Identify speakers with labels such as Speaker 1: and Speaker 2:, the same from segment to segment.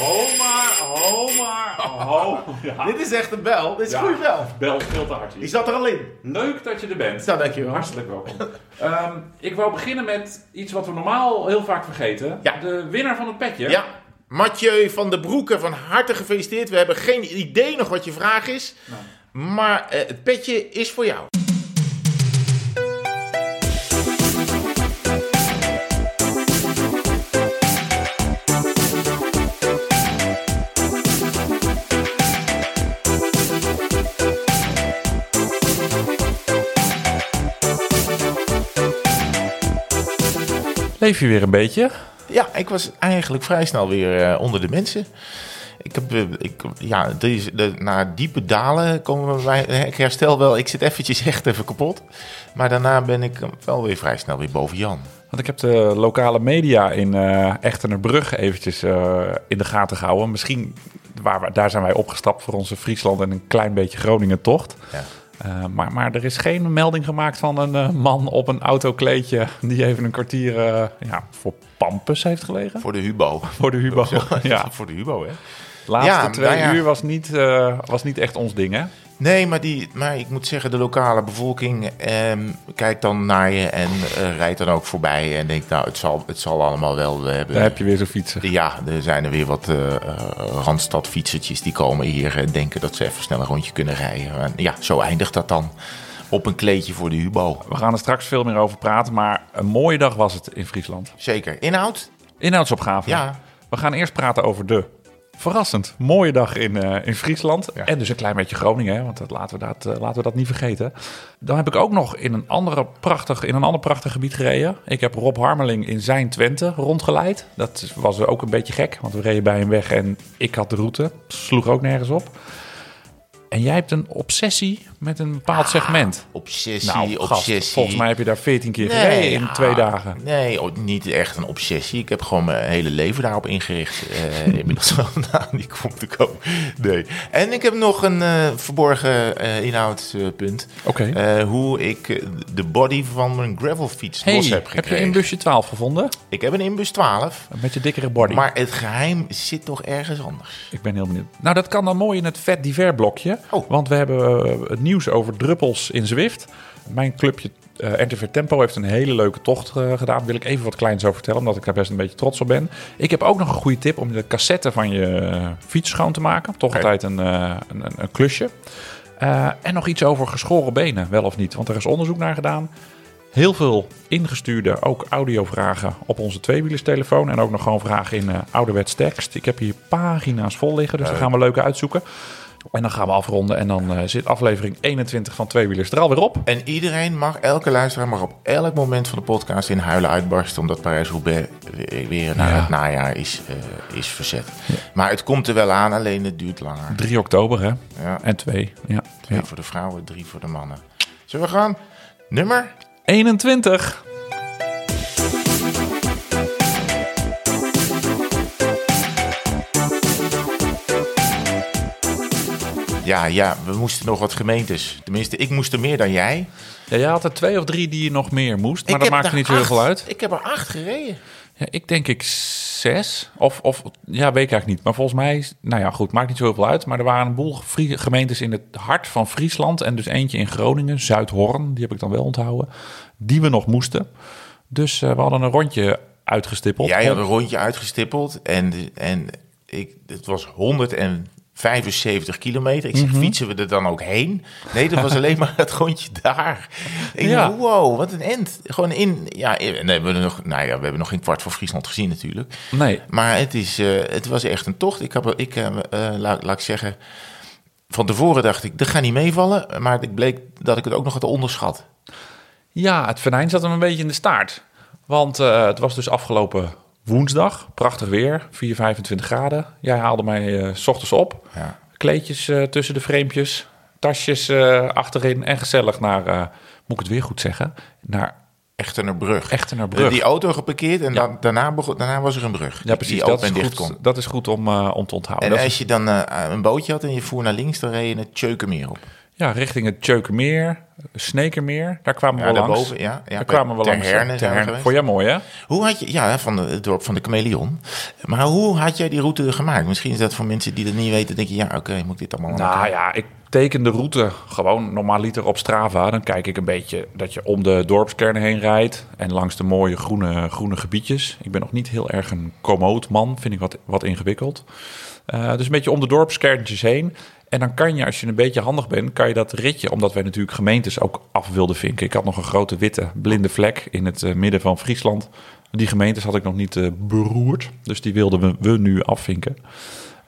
Speaker 1: Ho maar, ho maar, ho. Ja.
Speaker 2: Dit is echt een bel. Dit is een goede bel.
Speaker 1: Bel veel te hard.
Speaker 2: Die zat er al in.
Speaker 1: Leuk dat je er bent.
Speaker 2: Nou, dankjewel.
Speaker 1: Hartelijk welkom. Ehm, ik wou beginnen met iets wat we normaal heel vaak vergeten.
Speaker 2: Ja.
Speaker 1: De winnaar van het petje.
Speaker 2: Ja. Mathieu van der Broeke, van harte gefeliciteerd. We hebben geen idee nog wat je vraag is. Maar eh, het petje is voor jou.
Speaker 1: Leef je weer een beetje?
Speaker 2: Ja, ik was eigenlijk vrij snel weer eh, onder de mensen. Ik heb, eh, ik, ja, deze, de, na diepe dalen komen we bij. Ik herstel wel, ik zit eventjes echt even kapot. Maar daarna ben ik wel weer vrij snel weer boven Jan.
Speaker 1: Want ik heb de lokale media in uh, Echtenerbrug eventjes uh, in de gaten gehouden. Misschien, waar we, daar zijn wij opgestapt voor onze Friesland en een klein beetje Groningen tocht.
Speaker 2: Ja.
Speaker 1: Uh, maar, maar er is geen melding gemaakt van een uh, man op een autokleedje die even een kwartier uh, ja, voor Pampus heeft gelegen.
Speaker 2: Voor de Hubo.
Speaker 1: Voor de Hubo,
Speaker 2: ja. voor de Hubo, hè.
Speaker 1: De laatste ja, twee nou ja. uur was niet, was niet echt ons ding, hè?
Speaker 2: Nee, maar, die, maar ik moet zeggen, de lokale bevolking eh, kijkt dan naar je en uh, rijdt dan ook voorbij. En denkt, nou, het zal, het zal allemaal wel. We hebben,
Speaker 1: Daar heb je weer zo'n fietsen.
Speaker 2: Ja, er zijn er weer wat uh, Randstad-fietsertjes die komen hier en denken dat ze even snel een rondje kunnen rijden. En ja, zo eindigt dat dan op een kleedje voor de Hubo.
Speaker 1: We gaan er straks veel meer over praten, maar een mooie dag was het in Friesland.
Speaker 2: Zeker. Inhoud?
Speaker 1: Inhoudsopgave.
Speaker 2: Ja.
Speaker 1: We gaan eerst praten over de verrassend mooie dag in, uh, in Friesland. Ja. En dus een klein beetje Groningen, hè, want dat, laten, we dat, uh, laten we dat niet vergeten. Dan heb ik ook nog in een, andere prachtig, in een ander prachtig gebied gereden. Ik heb Rob Harmeling in zijn Twente rondgeleid. Dat was ook een beetje gek, want we reden bij hem weg en ik had de route. Sloeg ook nergens op. En jij hebt een obsessie met een bepaald
Speaker 2: ah,
Speaker 1: segment.
Speaker 2: Obsessie,
Speaker 1: nou, gast,
Speaker 2: obsessie.
Speaker 1: volgens mij heb je daar 14 keer gereden nee, in ja, twee dagen.
Speaker 2: Nee, niet echt een obsessie. Ik heb gewoon mijn hele leven daarop ingericht. Uh, inmiddels wel naar die kom te komen. Nee. En ik heb nog een uh, verborgen uh, inhoudspunt.
Speaker 1: Oké. Okay.
Speaker 2: hoe ik de body van mijn gravelfiets
Speaker 1: hey,
Speaker 2: los heb gekregen.
Speaker 1: Heb je inbusje 12 gevonden?
Speaker 2: Ik heb een inbus 12.
Speaker 1: Een beetje dikkere body.
Speaker 2: Maar het geheim zit toch ergens anders.
Speaker 1: Ik ben heel benieuwd. Nou, dat kan dan mooi in het vet diver blokje.
Speaker 2: Oh.
Speaker 1: Want we hebben uh, het nieuws over druppels in Zwift. Mijn clubje uh, RTV Tempo heeft een hele leuke tocht uh, gedaan. Daar wil ik even wat kleins over vertellen, omdat ik daar best een beetje trots op ben. Ik heb ook nog een goede tip om de cassette van je fiets schoon te maken. Toch okay. altijd een, een, een, klusje. en nog iets over geschoren benen, wel of niet. Want er is onderzoek naar gedaan. Heel veel ingestuurde, ook audiovragen op onze tweewielerstelefoon. En ook nog gewoon vragen in ouderwets tekst. Ik heb hier pagina's vol liggen, dus daar gaan we leuke uitzoeken. En dan gaan we afronden en dan uh, zit aflevering 21 van Tweewielers er alweer op.
Speaker 2: En iedereen mag, elke luisteraar mag op elk moment van de podcast in huilen uitbarsten... omdat Parijs-Roubaix weer naar ja. het najaar is, uh, is verzet. Ja. Maar het komt er wel aan, alleen het duurt langer.
Speaker 1: 3 oktober, hè?
Speaker 2: Ja.
Speaker 1: En 2. Ja.
Speaker 2: Twee ja. voor de vrouwen, drie voor de mannen. Zullen we gaan? Nummer?
Speaker 1: 21.
Speaker 2: Ja, ja, we moesten nog wat gemeentes. Tenminste, ik moest er meer dan jij.
Speaker 1: Ja, jij had er twee of drie die je nog meer moest, maar ik dat maakt niet zo heel veel uit.
Speaker 2: Ik heb er acht gereden.
Speaker 1: Ja, ik denk ik zes. Of, of ja, weet ik eigenlijk niet. Maar volgens mij, nou ja, goed, maakt niet zo heel veel uit. Maar er waren een boel gemeentes in het hart van Friesland. En dus eentje in Groningen, Zuidhorn, die heb ik dan wel onthouden. Die we nog moesten. Dus uh, we hadden een rondje uitgestippeld.
Speaker 2: Jij had een rondje uitgestippeld. En, en ik, het was 100 en 75 kilometer. Ik zeg, mm -hmm. fietsen we er dan ook heen? Nee, dat was alleen maar het rondje daar. Ik ja. dacht, wow, wat een end. Gewoon in, ja, en we hebben nog, nou ja, we hebben nog geen kwart van Friesland gezien natuurlijk.
Speaker 1: Nee.
Speaker 2: Maar het, is, uh, het was echt een tocht. Ik heb, ik, uh, laat, laat ik zeggen, van tevoren dacht ik, dat gaat niet meevallen. Maar ik bleek dat ik het ook nog had onderschat.
Speaker 1: Ja, het venijn zat hem een beetje in de staart. Want uh, het was dus afgelopen woensdag. Prachtig weer, 4, 25 graden. Jij haalde mij uh, s ochtends op.
Speaker 2: Ja.
Speaker 1: Kleedjes uh, tussen de framepjes, tasjes uh, achterin en gezellig naar, moet ik het weer goed zeggen, naar
Speaker 2: Echtenerbrug.
Speaker 1: Echtenerbrug.
Speaker 2: Die auto geparkeerd en ja. dan, daarna, begon, daarna was er een brug.
Speaker 1: Ja, precies.
Speaker 2: Die
Speaker 1: dat, is goed, kon. dat is goed om, om te onthouden.
Speaker 2: En
Speaker 1: dat
Speaker 2: als je dan een bootje had en je voer naar links, dan reed je het Tjeukenmeer op.
Speaker 1: Ja, richting het Tjeukenmeer, Snekermeer. Daar kwamen
Speaker 2: Ja,
Speaker 1: we langs.
Speaker 2: daarboven, ja. ja
Speaker 1: Daar kwamen we
Speaker 2: Ter
Speaker 1: langs.
Speaker 2: Herne
Speaker 1: Ter Herne. Vond jij mooi, hè?
Speaker 2: Hoe had je, ja, van de, het dorp van de chameleon. Maar hoe had jij die route gemaakt? Misschien is dat voor mensen die dat niet weten, denk je, ja, oké, moet dit allemaal
Speaker 1: Nou ja, ik teken de route gewoon normaal liter op Strava. Dan kijk ik een beetje dat je om de dorpskernen heen rijdt. En langs de mooie groene, groene gebiedjes. Ik ben nog niet heel erg een commode man. Vind ik wat, wat ingewikkeld. Eh, dus een beetje om de dorpskerntjes heen. En dan kan je, als je een beetje handig bent, kan je dat ritje... omdat wij natuurlijk gemeentes ook af wilden vinken. Ik had nog een grote witte blinde vlek in het eh, midden van Friesland. Die gemeentes had ik nog niet eh, beroerd. Dus die wilden we, we nu afvinken.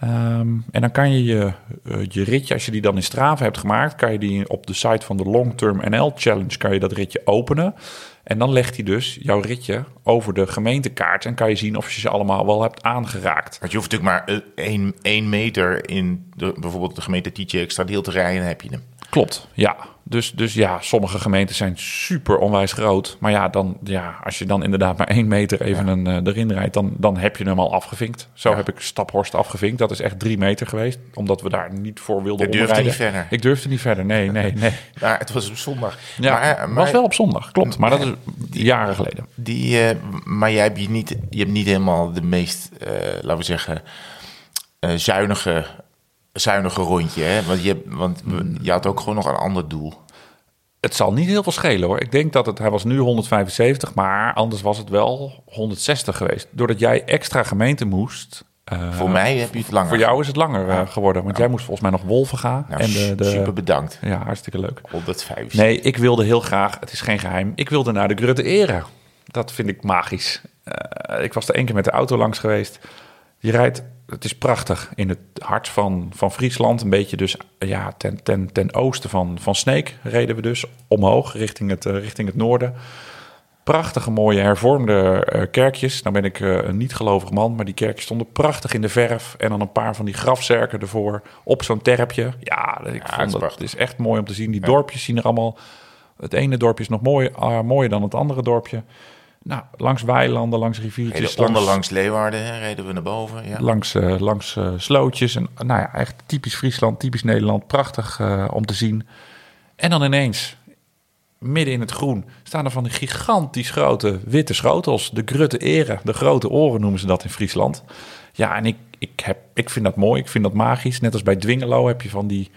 Speaker 1: Ehm, en dan kan je je, eh, je ritje, als je die dan in Strava hebt gemaakt, kan je die op de site van de Long Term NL Challenge, kan je dat ritje openen. En dan legt hij dus jouw ritje over de gemeentekaart en kan je zien of je ze allemaal wel hebt aangeraakt.
Speaker 2: Want je hoeft natuurlijk maar eh, één, één meter in de, bijvoorbeeld de gemeente Tietje extra deel te rijden, dan heb je hem.
Speaker 1: Klopt, ja. Dus, dus ja, sommige gemeenten zijn super onwijs groot. Maar ja, dan, ja als je dan inderdaad maar één meter even een, eh, erin rijdt, dan, dan heb je hem al afgevinkt. Zo
Speaker 2: Ja.
Speaker 1: heb ik Staphorst afgevinkt. Dat is echt drie meter geweest, omdat we daar niet voor wilden
Speaker 2: Je durfde
Speaker 1: omrijden.
Speaker 2: niet verder.
Speaker 1: Ik durfde niet verder, nee, nee, nee.
Speaker 2: Maar het was op zondag.
Speaker 1: Ja,
Speaker 2: maar,
Speaker 1: het
Speaker 2: maar,
Speaker 1: was wel op zondag, klopt. Maar dat is jaren geleden.
Speaker 2: Die, eh, maar jij hebt je niet, je hebt niet helemaal de meest, eh, laten we zeggen, eh, zuinige, zuinige rondje. Hè? Want, je, want
Speaker 1: Hmm.
Speaker 2: je had ook gewoon nog een ander doel.
Speaker 1: Het zal niet heel veel schelen hoor. Ik denk dat het, hij was nu 175, maar anders was het wel 160 geweest. Doordat jij extra gemeente moest. eh,
Speaker 2: Voor mij heb je het langer.
Speaker 1: Voor jou is het langer eh, geworden. Want jij moest volgens mij nog Wolven gaan.
Speaker 2: Nou,
Speaker 1: en de, de,
Speaker 2: super bedankt.
Speaker 1: Ja, hartstikke leuk.
Speaker 2: 105.
Speaker 1: Nee, ik wilde heel graag, het is geen geheim, ik wilde naar de Grutte Ere. Dat vind ik magisch. Eh, ik was er één keer met de auto langs geweest. Je rijdt, het is prachtig, in het hart van, van Friesland. Een beetje dus ja, ten, ten, ten oosten van, van Sneek reden we dus omhoog richting het, eh, richting het noorden. Prachtige mooie hervormde eh, kerkjes. Nou ben ik eh, een niet-gelovig man, maar die kerkjes stonden prachtig in de verf. En dan een paar van die grafzerken ervoor op zo'n terpje. Ja, ik vond
Speaker 2: prachtig.
Speaker 1: het is echt mooi om te zien. Die dorpjes zien er allemaal... Het ene dorpje is nog mooi, ah, mooier dan het andere dorpje. Nou, langs weilanden, langs riviertjes,
Speaker 2: Reden
Speaker 1: langs,
Speaker 2: onderlangs Leeuwarden hè, reden we naar boven. Ja.
Speaker 1: langs, eh, langs eh, slootjes. En, nou ja, echt typisch Friesland, typisch Nederland. Prachtig eh, om te zien. En dan ineens, midden in het groen, staan er van die gigantisch grote witte schotels. De grutte eren, de grote oren noemen ze dat in Friesland. Ja, en ik, ik, heb, ik vind dat mooi, ik vind dat magisch. Net als bij Dwingelo heb je, van die,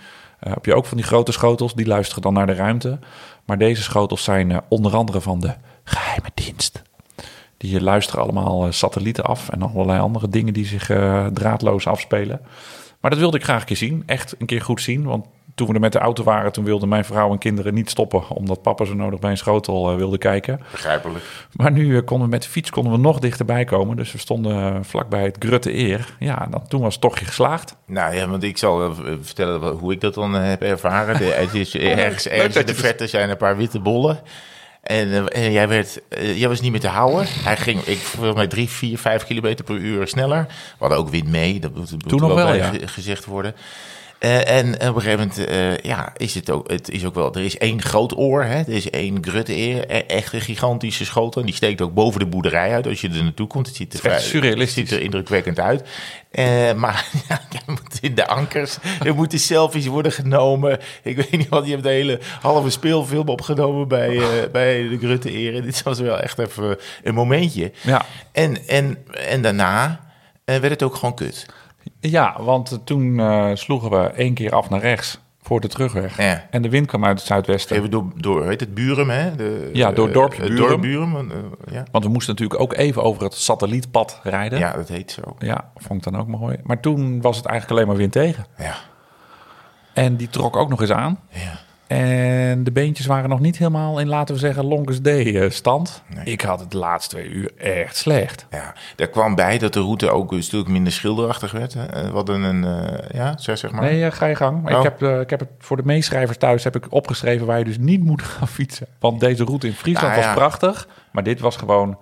Speaker 1: eh, heb je ook van die grote schotels. Die luisteren dan naar de ruimte. Maar deze schotels zijn eh, onder andere van de geheime dienst. Die luisteren allemaal eh, satellieten af en allerlei andere dingen die zich draadloos afspelen. Maar dat wilde ik graag een keer zien. Echt een keer goed zien. Want toen we er met de auto waren, toen wilden mijn vrouw en kinderen niet stoppen. Omdat papa zo nodig bij een schotel eh, wilde kijken.
Speaker 2: Begrijpelijk.
Speaker 1: Maar nu eh, konden we met de fiets konden we nog dichterbij komen. Dus we stonden eh, vlakbij het Grutte Eer. Ja, dan, toen was het tochtje geslaagd.
Speaker 2: Nou ja, want ik zal vertellen hoe ik dat dan heb ervaren. De, het is ergens, ergens in de verte zijn een paar witte bollen. En, en jij, werd, jij was niet meer te houden. Hij ging, ik volgens mij drie, vier, vijf kilometer per uur sneller. We hadden ook wind mee, dat moet,
Speaker 1: Toen nog wel, ja.
Speaker 2: ge- gezegd worden. Eh, en op een gegeven moment, eh, ja, is het ook, het is ook wel, er is één groot oor, hè? er is één grutte e- echt een gigantische schotel. En die steekt ook boven de boerderij uit als je er naartoe komt. Het ziet er, vrij-
Speaker 1: surrealistisch.
Speaker 2: ziet er indrukwekkend uit. Eh, maar ja, de ankers, er moeten selfies worden genomen. Ik weet niet wat, je hebt de hele halve speelfilm opgenomen bij, bij de grutte eer. En dit was wel echt even een momentje.
Speaker 1: Ja,
Speaker 2: En, en, en daarna werd het ook gewoon kut.
Speaker 1: Ja want eh, toen eh, sloegen we één keer af naar rechts voor de terugweg.
Speaker 2: Ja.
Speaker 1: En de wind kwam uit het zuidwesten.
Speaker 2: Even door, door heet het, Burum, hè? De,
Speaker 1: Ja, door
Speaker 2: eh,
Speaker 1: dorpje
Speaker 2: het
Speaker 1: Burum.
Speaker 2: dorp Burum, ja.
Speaker 1: Want we moesten natuurlijk ook even over het satellietpad rijden.
Speaker 2: ja, dat heet zo.
Speaker 1: Ja, vond ik dan ook mooi. Maar toen was het eigenlijk alleen maar wind tegen.
Speaker 2: Ja,
Speaker 1: En die trok ook nog eens aan.
Speaker 2: ja.
Speaker 1: En de beentjes waren nog niet helemaal in, laten we zeggen, longest day eh, stand.
Speaker 2: Nee.
Speaker 1: Ik had het de laatste twee uur echt slecht.
Speaker 2: Ja, daar kwam bij dat de route ook een stuk minder schilderachtig werd. Hè. Eh, We hadden een, eh, ja, zeg, zeg maar.
Speaker 1: Nee, ga je gang. Maar
Speaker 2: Oh.
Speaker 1: Ik, heb, ik heb het voor de meeschrijvers thuis heb ik opgeschreven waar je dus niet moet gaan fietsen. Want deze route in Friesland
Speaker 2: Nou ja.
Speaker 1: was prachtig. Maar dit was gewoon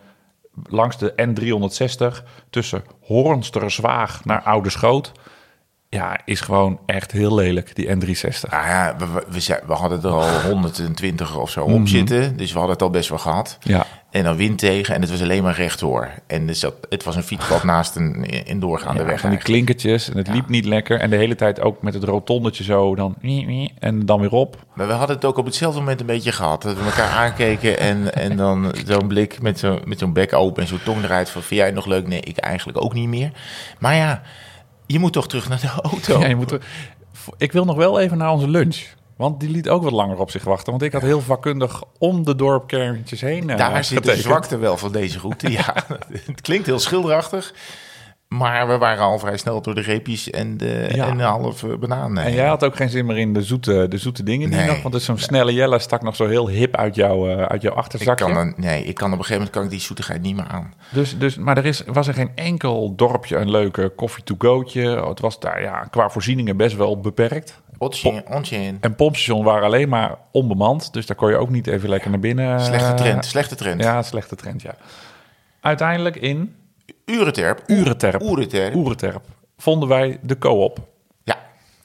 Speaker 1: langs de N360 tussen Hornsterzwaag naar Oude Schoot. Ja, is gewoon echt heel lelijk, die N360.
Speaker 2: Nou ja, we, we, we, hadden er al 120 of zo
Speaker 1: Mhm.
Speaker 2: op zitten. Dus we hadden het al best wel gehad.
Speaker 1: Ja.
Speaker 2: En dan wind tegen en het was alleen maar rechtdoor. En dus dat, het was een fietspad naast een in doorgaande
Speaker 1: Ja,
Speaker 2: weg.
Speaker 1: van die klinkertjes en het liep niet lekker. En de hele tijd ook met het rotondetje zo dan... En dan weer op.
Speaker 2: Maar we hadden het ook op hetzelfde moment een beetje gehad. Dat we elkaar aankeken en, en dan zo'n blik met zo'n met zo'n bek open en zo'n tong eruit van... Vind jij het nog leuk? Nee, ik eigenlijk ook niet meer. Maar ja, je moet toch terug naar de auto.
Speaker 1: Ja, je moet Ik wil nog wel even naar onze lunch. Want die liet ook wat langer op zich wachten. Want ik had heel vakkundig om de dorpkerntjes heen eh,
Speaker 2: Daar zit de zwakte wel van deze route. Ja, het klinkt heel schilderachtig. Maar we waren al vrij snel door de reepjes en de,
Speaker 1: Ja.
Speaker 2: en de halve banaan.
Speaker 1: En jij had ook geen zin meer in de zoete, de zoete dingen die
Speaker 2: Nee.
Speaker 1: nog. Want dus zo'n snelle Jelle stak nog zo heel hip uit, jouw eh, uit jouw
Speaker 2: ik
Speaker 1: achterzakje.
Speaker 2: kan dan, nee, ik kan op een gegeven moment kan ik die zoetigheid niet meer aan.
Speaker 1: Dus, dus, maar er is, was er geen enkel dorpje een leuke koffie-to-go'tje. Het was daar ja, qua voorzieningen best wel beperkt.
Speaker 2: Ontje.
Speaker 1: En pompstations waren alleen maar onbemand. Dus daar kon je ook niet even lekker naar binnen.
Speaker 2: Slechte
Speaker 1: eh,
Speaker 2: trend, slechte trend.
Speaker 1: Ja, slechte trend, ja. Uiteindelijk in
Speaker 2: Urenterp.
Speaker 1: Urenterp.
Speaker 2: Urenterp.
Speaker 1: Oerenterp vonden wij de co-op.
Speaker 2: Ja,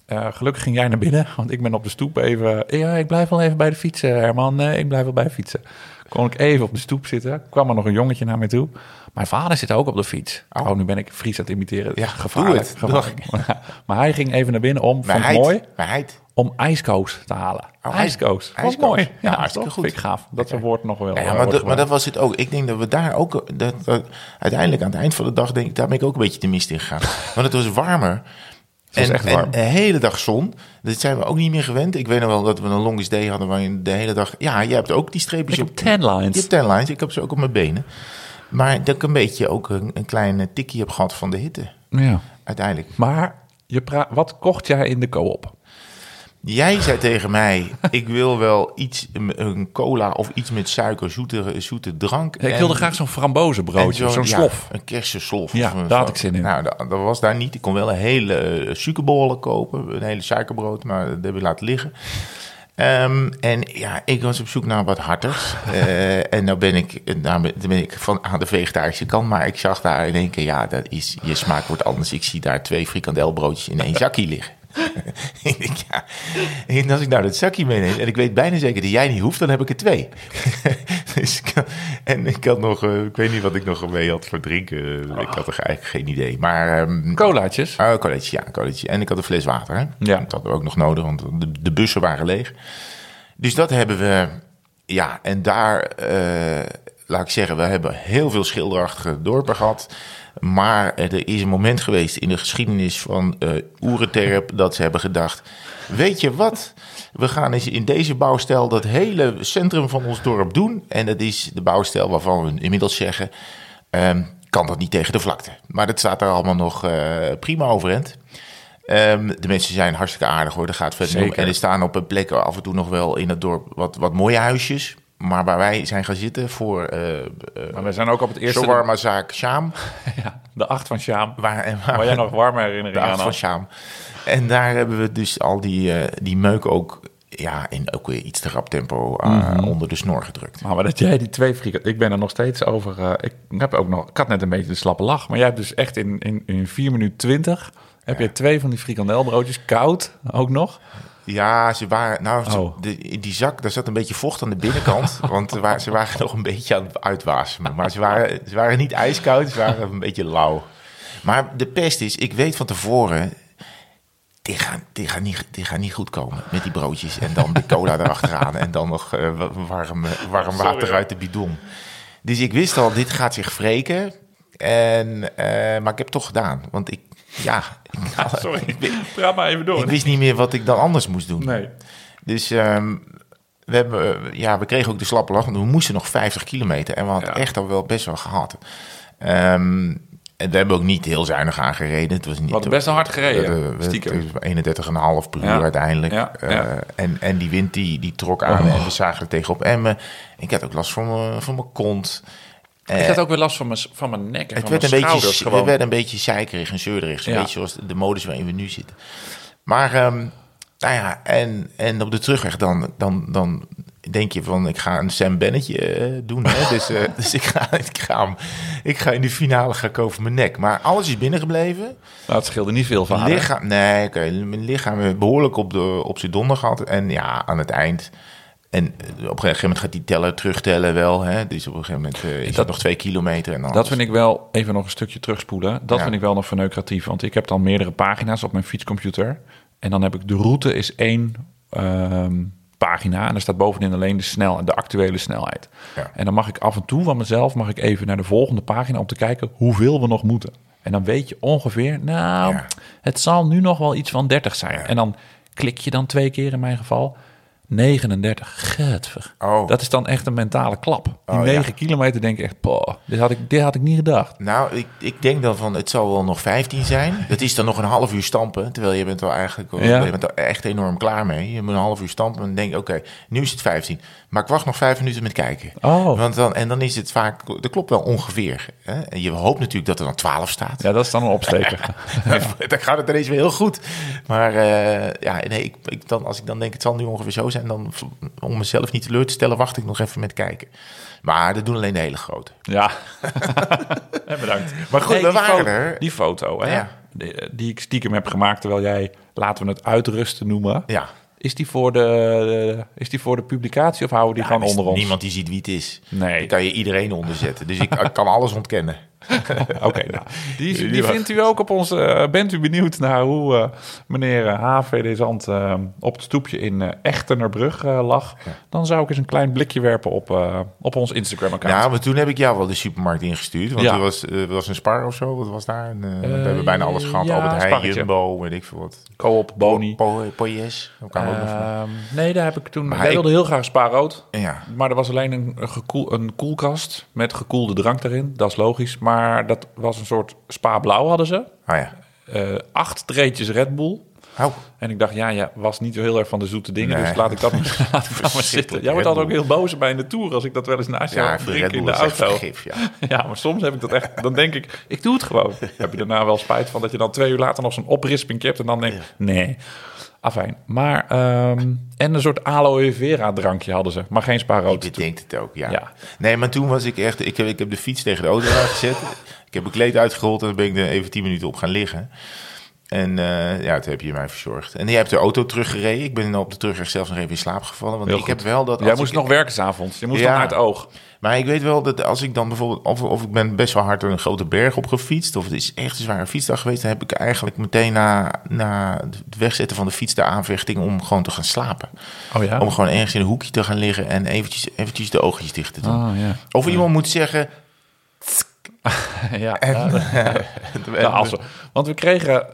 Speaker 1: Eh, gelukkig ging jij naar binnen, want ik ben op de stoep even... Ja, ik blijf wel even bij de fietsen, Herman. Nee, ik blijf wel bij de fietsen. Kon ik even op de stoep zitten. Kwam er nog een jongetje naar me toe. Mijn vader zit ook op de fiets. Oh, nu ben ik Fries aan het imiteren.
Speaker 2: Ja,
Speaker 1: gevaarlijk.
Speaker 2: het.
Speaker 1: Maar hij ging even naar binnen om, vond
Speaker 2: hij,
Speaker 1: mooi,
Speaker 2: maar hij,
Speaker 1: om ijskoos te halen.
Speaker 2: Oh,
Speaker 1: ijskoos.
Speaker 2: Ijskoos.
Speaker 1: mooi.
Speaker 2: Ja,
Speaker 1: Ja,
Speaker 2: hartstikke goed.
Speaker 1: Vind ik gaaf. Dat zijn woord nog wel.
Speaker 2: ja,
Speaker 1: eh,
Speaker 2: maar, dat, maar
Speaker 1: gebruikt.
Speaker 2: dat was het ook. Ik denk dat we daar ook, dat, dat- uiteindelijk aan het eind van de dag, denk ik, daar ben ik ook een beetje de mist in gegaan. Want het was warmer.
Speaker 1: was
Speaker 2: en,
Speaker 1: echt warm.
Speaker 2: en een hele dag zon. Dat zijn we ook niet meer gewend. Ik weet nog wel dat we een longest day hadden waarin de hele dag... Ja, je hebt ook die streepjes
Speaker 1: Ik heb tan lines.
Speaker 2: Je hebt tan lines. Ik heb ze ook op mijn benen. Maar dat ik een beetje ook een, een klein tikkie heb gehad van de hitte.
Speaker 1: Ja.
Speaker 2: Uiteindelijk.
Speaker 1: Maar je wat kocht jij in de co-op?
Speaker 2: Jij zei tegen mij, ik wil wel iets, een- cola of iets met suiker, zoete, zoete drank.
Speaker 1: Ik
Speaker 2: En-
Speaker 1: wilde graag zo'n frambozenbroodje,
Speaker 2: en
Speaker 1: zo'n slof.
Speaker 2: een kersenslof.
Speaker 1: Ja, daar had ik zin in.
Speaker 2: Nou, dat, dat was daar niet. Ik kon wel een hele eh, suikerbollen kopen, een hele suikerbrood, maar dat heb ik laten liggen. Ehm, en ja, ik was op zoek naar wat harters. Eh, en nou ben ik, nou ben, dan ben ik van aan de vegetarische kant. Maar ik zag daar in één keer, ja, dat is, je smaak wordt anders. Ik zie daar twee frikandelbroodjes in één zakje liggen. ja. En als ik nou dat zakje meeneem en ik weet bijna zeker dat jij niet hoeft, dan heb ik er twee. dus ik, had- en ik had nog, eh, ik weet niet wat ik nog mee had voor drinken. Ik had er eigenlijk geen idee. Maar ehm
Speaker 1: Colaatjes.
Speaker 2: Oh, college, ja, college. En ik had een fles water. Hè?
Speaker 1: Ja.
Speaker 2: Dat hadden we ook nog nodig, want de, de bussen waren leeg. Dus dat hebben we... Ja, en daar, eh, laat ik zeggen, we hebben heel veel schilderachtige dorpen gehad. Maar er is een moment geweest in de geschiedenis van eh Oerenterp... dat ze hebben gedacht, weet je wat... We gaan eens in deze bouwstijl dat hele centrum van ons dorp doen. En dat is de bouwstijl waarvan we inmiddels zeggen... ehm, kan dat niet tegen de vlakte. Maar dat staat daar allemaal nog eh, prima overeind. Ehm, de mensen zijn hartstikke aardig hoor, dat gaat verder. En er staan op een plek af en toe nog wel in het dorp wat, wat mooie huisjes. Maar waar wij zijn gaan zitten voor eh
Speaker 1: Maar we zijn ook op het eerste...
Speaker 2: shawarma-zaak Sjaam.
Speaker 1: Ja, de acht van Sjaam.
Speaker 2: Waar, en waar,
Speaker 1: Waar jij nog warme
Speaker 2: de
Speaker 1: herinneringen
Speaker 2: acht
Speaker 1: aan
Speaker 2: van
Speaker 1: had.
Speaker 2: Sjaam. En daar hebben we dus al die, eh, die meuk ook, ja, in ook weer iets te rap tempo eh,
Speaker 1: Mhm.
Speaker 2: onder de snor gedrukt.
Speaker 1: Maar, maar dat jij die twee frieken... Ik ben er nog steeds over... eh, ik, heb ook nog, ik had net een beetje de slappe lach. Maar jij hebt dus echt in, in, in 4 minuten 20... Heb je twee van die frikandelbroodjes koud ook nog?
Speaker 2: Ja, ze waren. Nou, ze-
Speaker 1: Oh.
Speaker 2: de, in die zak, daar zat een beetje vocht aan de binnenkant. want ze waren, ze waren nog een beetje aan het uitwasemen. Maar ze waren, ze waren niet ijskoud, ze waren een beetje lauw. Maar de pest is, ik weet van tevoren. Die gaan, die, gaan niet, die gaan niet goed komen met die broodjes. En dan de cola erachteraan. En dan nog eh, wa- warm, eh, warm water uit de bidon. Dus ik wist al, dit gaat zich wreken. En, eh, maar ik heb het toch gedaan. Want ik, ja,
Speaker 1: Sorry,
Speaker 2: ik,
Speaker 1: praat maar even door.
Speaker 2: ik wist niet meer wat ik dan anders moest doen.
Speaker 1: Nee.
Speaker 2: Dus ehm, we, hebben, eh, ja, we kregen ook de slappe lach, want we moesten nog 50 kilometer. En we hadden
Speaker 1: Ja.
Speaker 2: echt al wel best wel gehad. Ehm, en we hebben ook niet heel zuinig aangereden. Het was niet,
Speaker 1: We hadden best wel hard gereden,
Speaker 2: Eh,
Speaker 1: stiekem.
Speaker 2: het was 31,5 per uur
Speaker 1: Ja.
Speaker 2: uiteindelijk.
Speaker 1: Ja,
Speaker 2: Eh, en, en die wind die, die trok aan
Speaker 1: Oh.
Speaker 2: en we zagen er tegenop emmen. Ik had ook last van mijn, van mijn kont.
Speaker 1: Ik had ook weer last van mijn, van mijn nek en
Speaker 2: Het
Speaker 1: van
Speaker 2: werd, een
Speaker 1: mijn
Speaker 2: beetje,
Speaker 1: schouders
Speaker 2: het
Speaker 1: gewoon.
Speaker 2: werd een beetje zeikerig en zeurderig.
Speaker 1: Ja.
Speaker 2: beetje zoals de modus waarin we nu zitten. Maar ehm, Nou ja, en, en op de terugweg dan, dan, dan denk je van, ik ga een Sam Bennetje eh, doen. Hè? dus eh, dus ik, ga, ik, ga hem, ik ga in de finale ga ik over mijn nek. Maar alles is binnengebleven.
Speaker 1: Nou, het scheelde niet veel van?
Speaker 2: Lichaam, nee, oké, mijn lichaam heeft behoorlijk op, de, op zijn donder gehad. En ja, aan het eind... En op een gegeven moment gaat die teller terugtellen wel. Hè? Dus op een gegeven moment eh, is
Speaker 1: Dat-
Speaker 2: nog twee kilometer. En dan
Speaker 1: Dat vind ik wel, even nog een stukje terugspoelen. Dat
Speaker 2: Ja.
Speaker 1: vind ik wel nog verneukeratief. Want ik heb dan meerdere pagina's op mijn fietscomputer. En dan heb ik de route is één ehm, pagina. En er staat bovenin alleen de, snel, de actuele snelheid.
Speaker 2: Ja.
Speaker 1: En dan mag ik af en toe van mezelf mag ik even naar de volgende pagina om te kijken hoeveel we nog moeten. En dan weet je ongeveer, nou,
Speaker 2: Ja.
Speaker 1: het zal nu nog wel iets van 30 zijn. En dan klik je dan twee keer in mijn geval. 39, getver.
Speaker 2: Oh.
Speaker 1: Dat is dan echt een mentale klap. Die
Speaker 2: Oh,
Speaker 1: 9
Speaker 2: ja.
Speaker 1: kilometer denk ik echt, dit had ik, dit had ik niet gedacht.
Speaker 2: Nou, ik, ik denk dan van, het zal wel nog 15 zijn. Dat is dan nog een half uur stampen. Terwijl je bent wel eigenlijk
Speaker 1: Ja.
Speaker 2: je bent er echt enorm klaar mee. Je moet een half uur stampen en dan denk oké, nu is het 15. Maar ik wacht nog vijf minuten met kijken.
Speaker 1: Oh.
Speaker 2: Want dan, en dan is het vaak, dat klopt wel ongeveer. Hè? En je hoopt natuurlijk dat er dan 12 staat.
Speaker 1: Ja, dat is dan een opsteker.
Speaker 2: dan gaat het ineens weer heel goed. Maar eh, ja, nee, ik, ik dan, als ik dan denk, het zal nu ongeveer zo zijn, dan om mezelf niet teleur te stellen, wacht ik nog even met kijken. Maar dat doen alleen de hele grote.
Speaker 1: ja. Bedankt.
Speaker 2: Maar goed, we
Speaker 1: die
Speaker 2: waren
Speaker 1: foto,
Speaker 2: er.
Speaker 1: Die foto, hè,
Speaker 2: Ja.
Speaker 1: die, die ik stiekem heb gemaakt terwijl jij, laten we het uitrusten noemen.
Speaker 2: Ja.
Speaker 1: Is die voor de, de- is die voor de publicatie of houden die
Speaker 2: Ja,
Speaker 1: gewoon
Speaker 2: er
Speaker 1: onder ons?
Speaker 2: Niemand die ziet wie het is.
Speaker 1: Nee.
Speaker 2: Kan je iedereen onderzetten. Dus ik, ik kan alles ontkennen.
Speaker 1: Oké, nou, die,
Speaker 2: Die
Speaker 1: vindt u ook op onze... eh, bent u benieuwd naar hoe eh, meneer HVD Zand eh, op het stoepje in Echtenerbrug lag? Dan zou ik eens een klein blikje werpen op, op ons Instagram-account.
Speaker 2: Ja, maar toen heb ik jou wel de supermarkt ingestuurd. Want
Speaker 1: Ja.
Speaker 2: er was, was een spar of zo. Wat was daar? We hebben bijna alles gehad.
Speaker 1: ja,
Speaker 2: Albert Heijn. Jumbo, weet ik veel wat.
Speaker 1: Co-op, Boni.
Speaker 2: Po- Poyes.
Speaker 1: Ehm, nee, daar heb ik toen...
Speaker 2: Maar ik-
Speaker 1: wilden heel graag spaarrood.
Speaker 2: Ja.
Speaker 1: Maar er was alleen een, een, gekoel, een koelkast met gekoelde drank erin. Dat is logisch. Maar dat was een soort spa-blauw hadden ze.
Speaker 2: Ah ja.
Speaker 1: Eh, acht treetjes Red Bull.
Speaker 2: Oh,
Speaker 1: En ik dacht, ja, ja, was niet zo heel erg van de zoete dingen.
Speaker 2: Nee.
Speaker 1: Dus laat ik dat maar, laat ik dat maar zitten. Jij wordt altijd ook heel boos bij in de Tour als ik dat wel eens naast jou
Speaker 2: ja,
Speaker 1: drink in de auto.
Speaker 2: vergif, ja.
Speaker 1: Ja, maar soms heb ik dat echt. Dan denk ik, ik doe het gewoon. Heb je daarna wel spijt van dat je dan twee uur later nog zo'n oprisping hebt en dan denk ik, nee. Afijn. Maar, ehm, en een soort aloe vera drankje hadden ze, maar geen spaarrood.
Speaker 2: Je denkt het ook, ja.
Speaker 1: Ja.
Speaker 2: Nee, maar toen was ik echt... Ik heb, ik heb de fiets tegen de auto gezet. ik heb een kleed uitgerold en dan ben ik er even tien minuten op gaan liggen. En eh, ja, toen heb je mij verzorgd. En jij hebt de auto teruggereden. Ik ben op de terugweg zelfs nog even in slaap gevallen. Want
Speaker 1: Heel
Speaker 2: ik
Speaker 1: goed.
Speaker 2: heb wel dat...
Speaker 1: Jij moest
Speaker 2: ik-
Speaker 1: nog werken s'avonds. Je moest
Speaker 2: Ja.
Speaker 1: dan naar het oog.
Speaker 2: Maar ik weet wel dat als ik dan bijvoorbeeld... Of, of ik ben best wel hard door een grote berg op gefietst... of het is echt een zware fietsdag geweest... dan heb ik eigenlijk meteen na, na het wegzetten van de fiets de aanvechting... om gewoon te gaan slapen.
Speaker 1: Oh ja?
Speaker 2: Om gewoon ergens in een hoekje te gaan liggen... en eventjes, eventjes de oogjes dicht te doen.
Speaker 1: Oh ja.
Speaker 2: Of iemand moet zeggen...
Speaker 1: ja. ja. Ja, als we- want we kregen,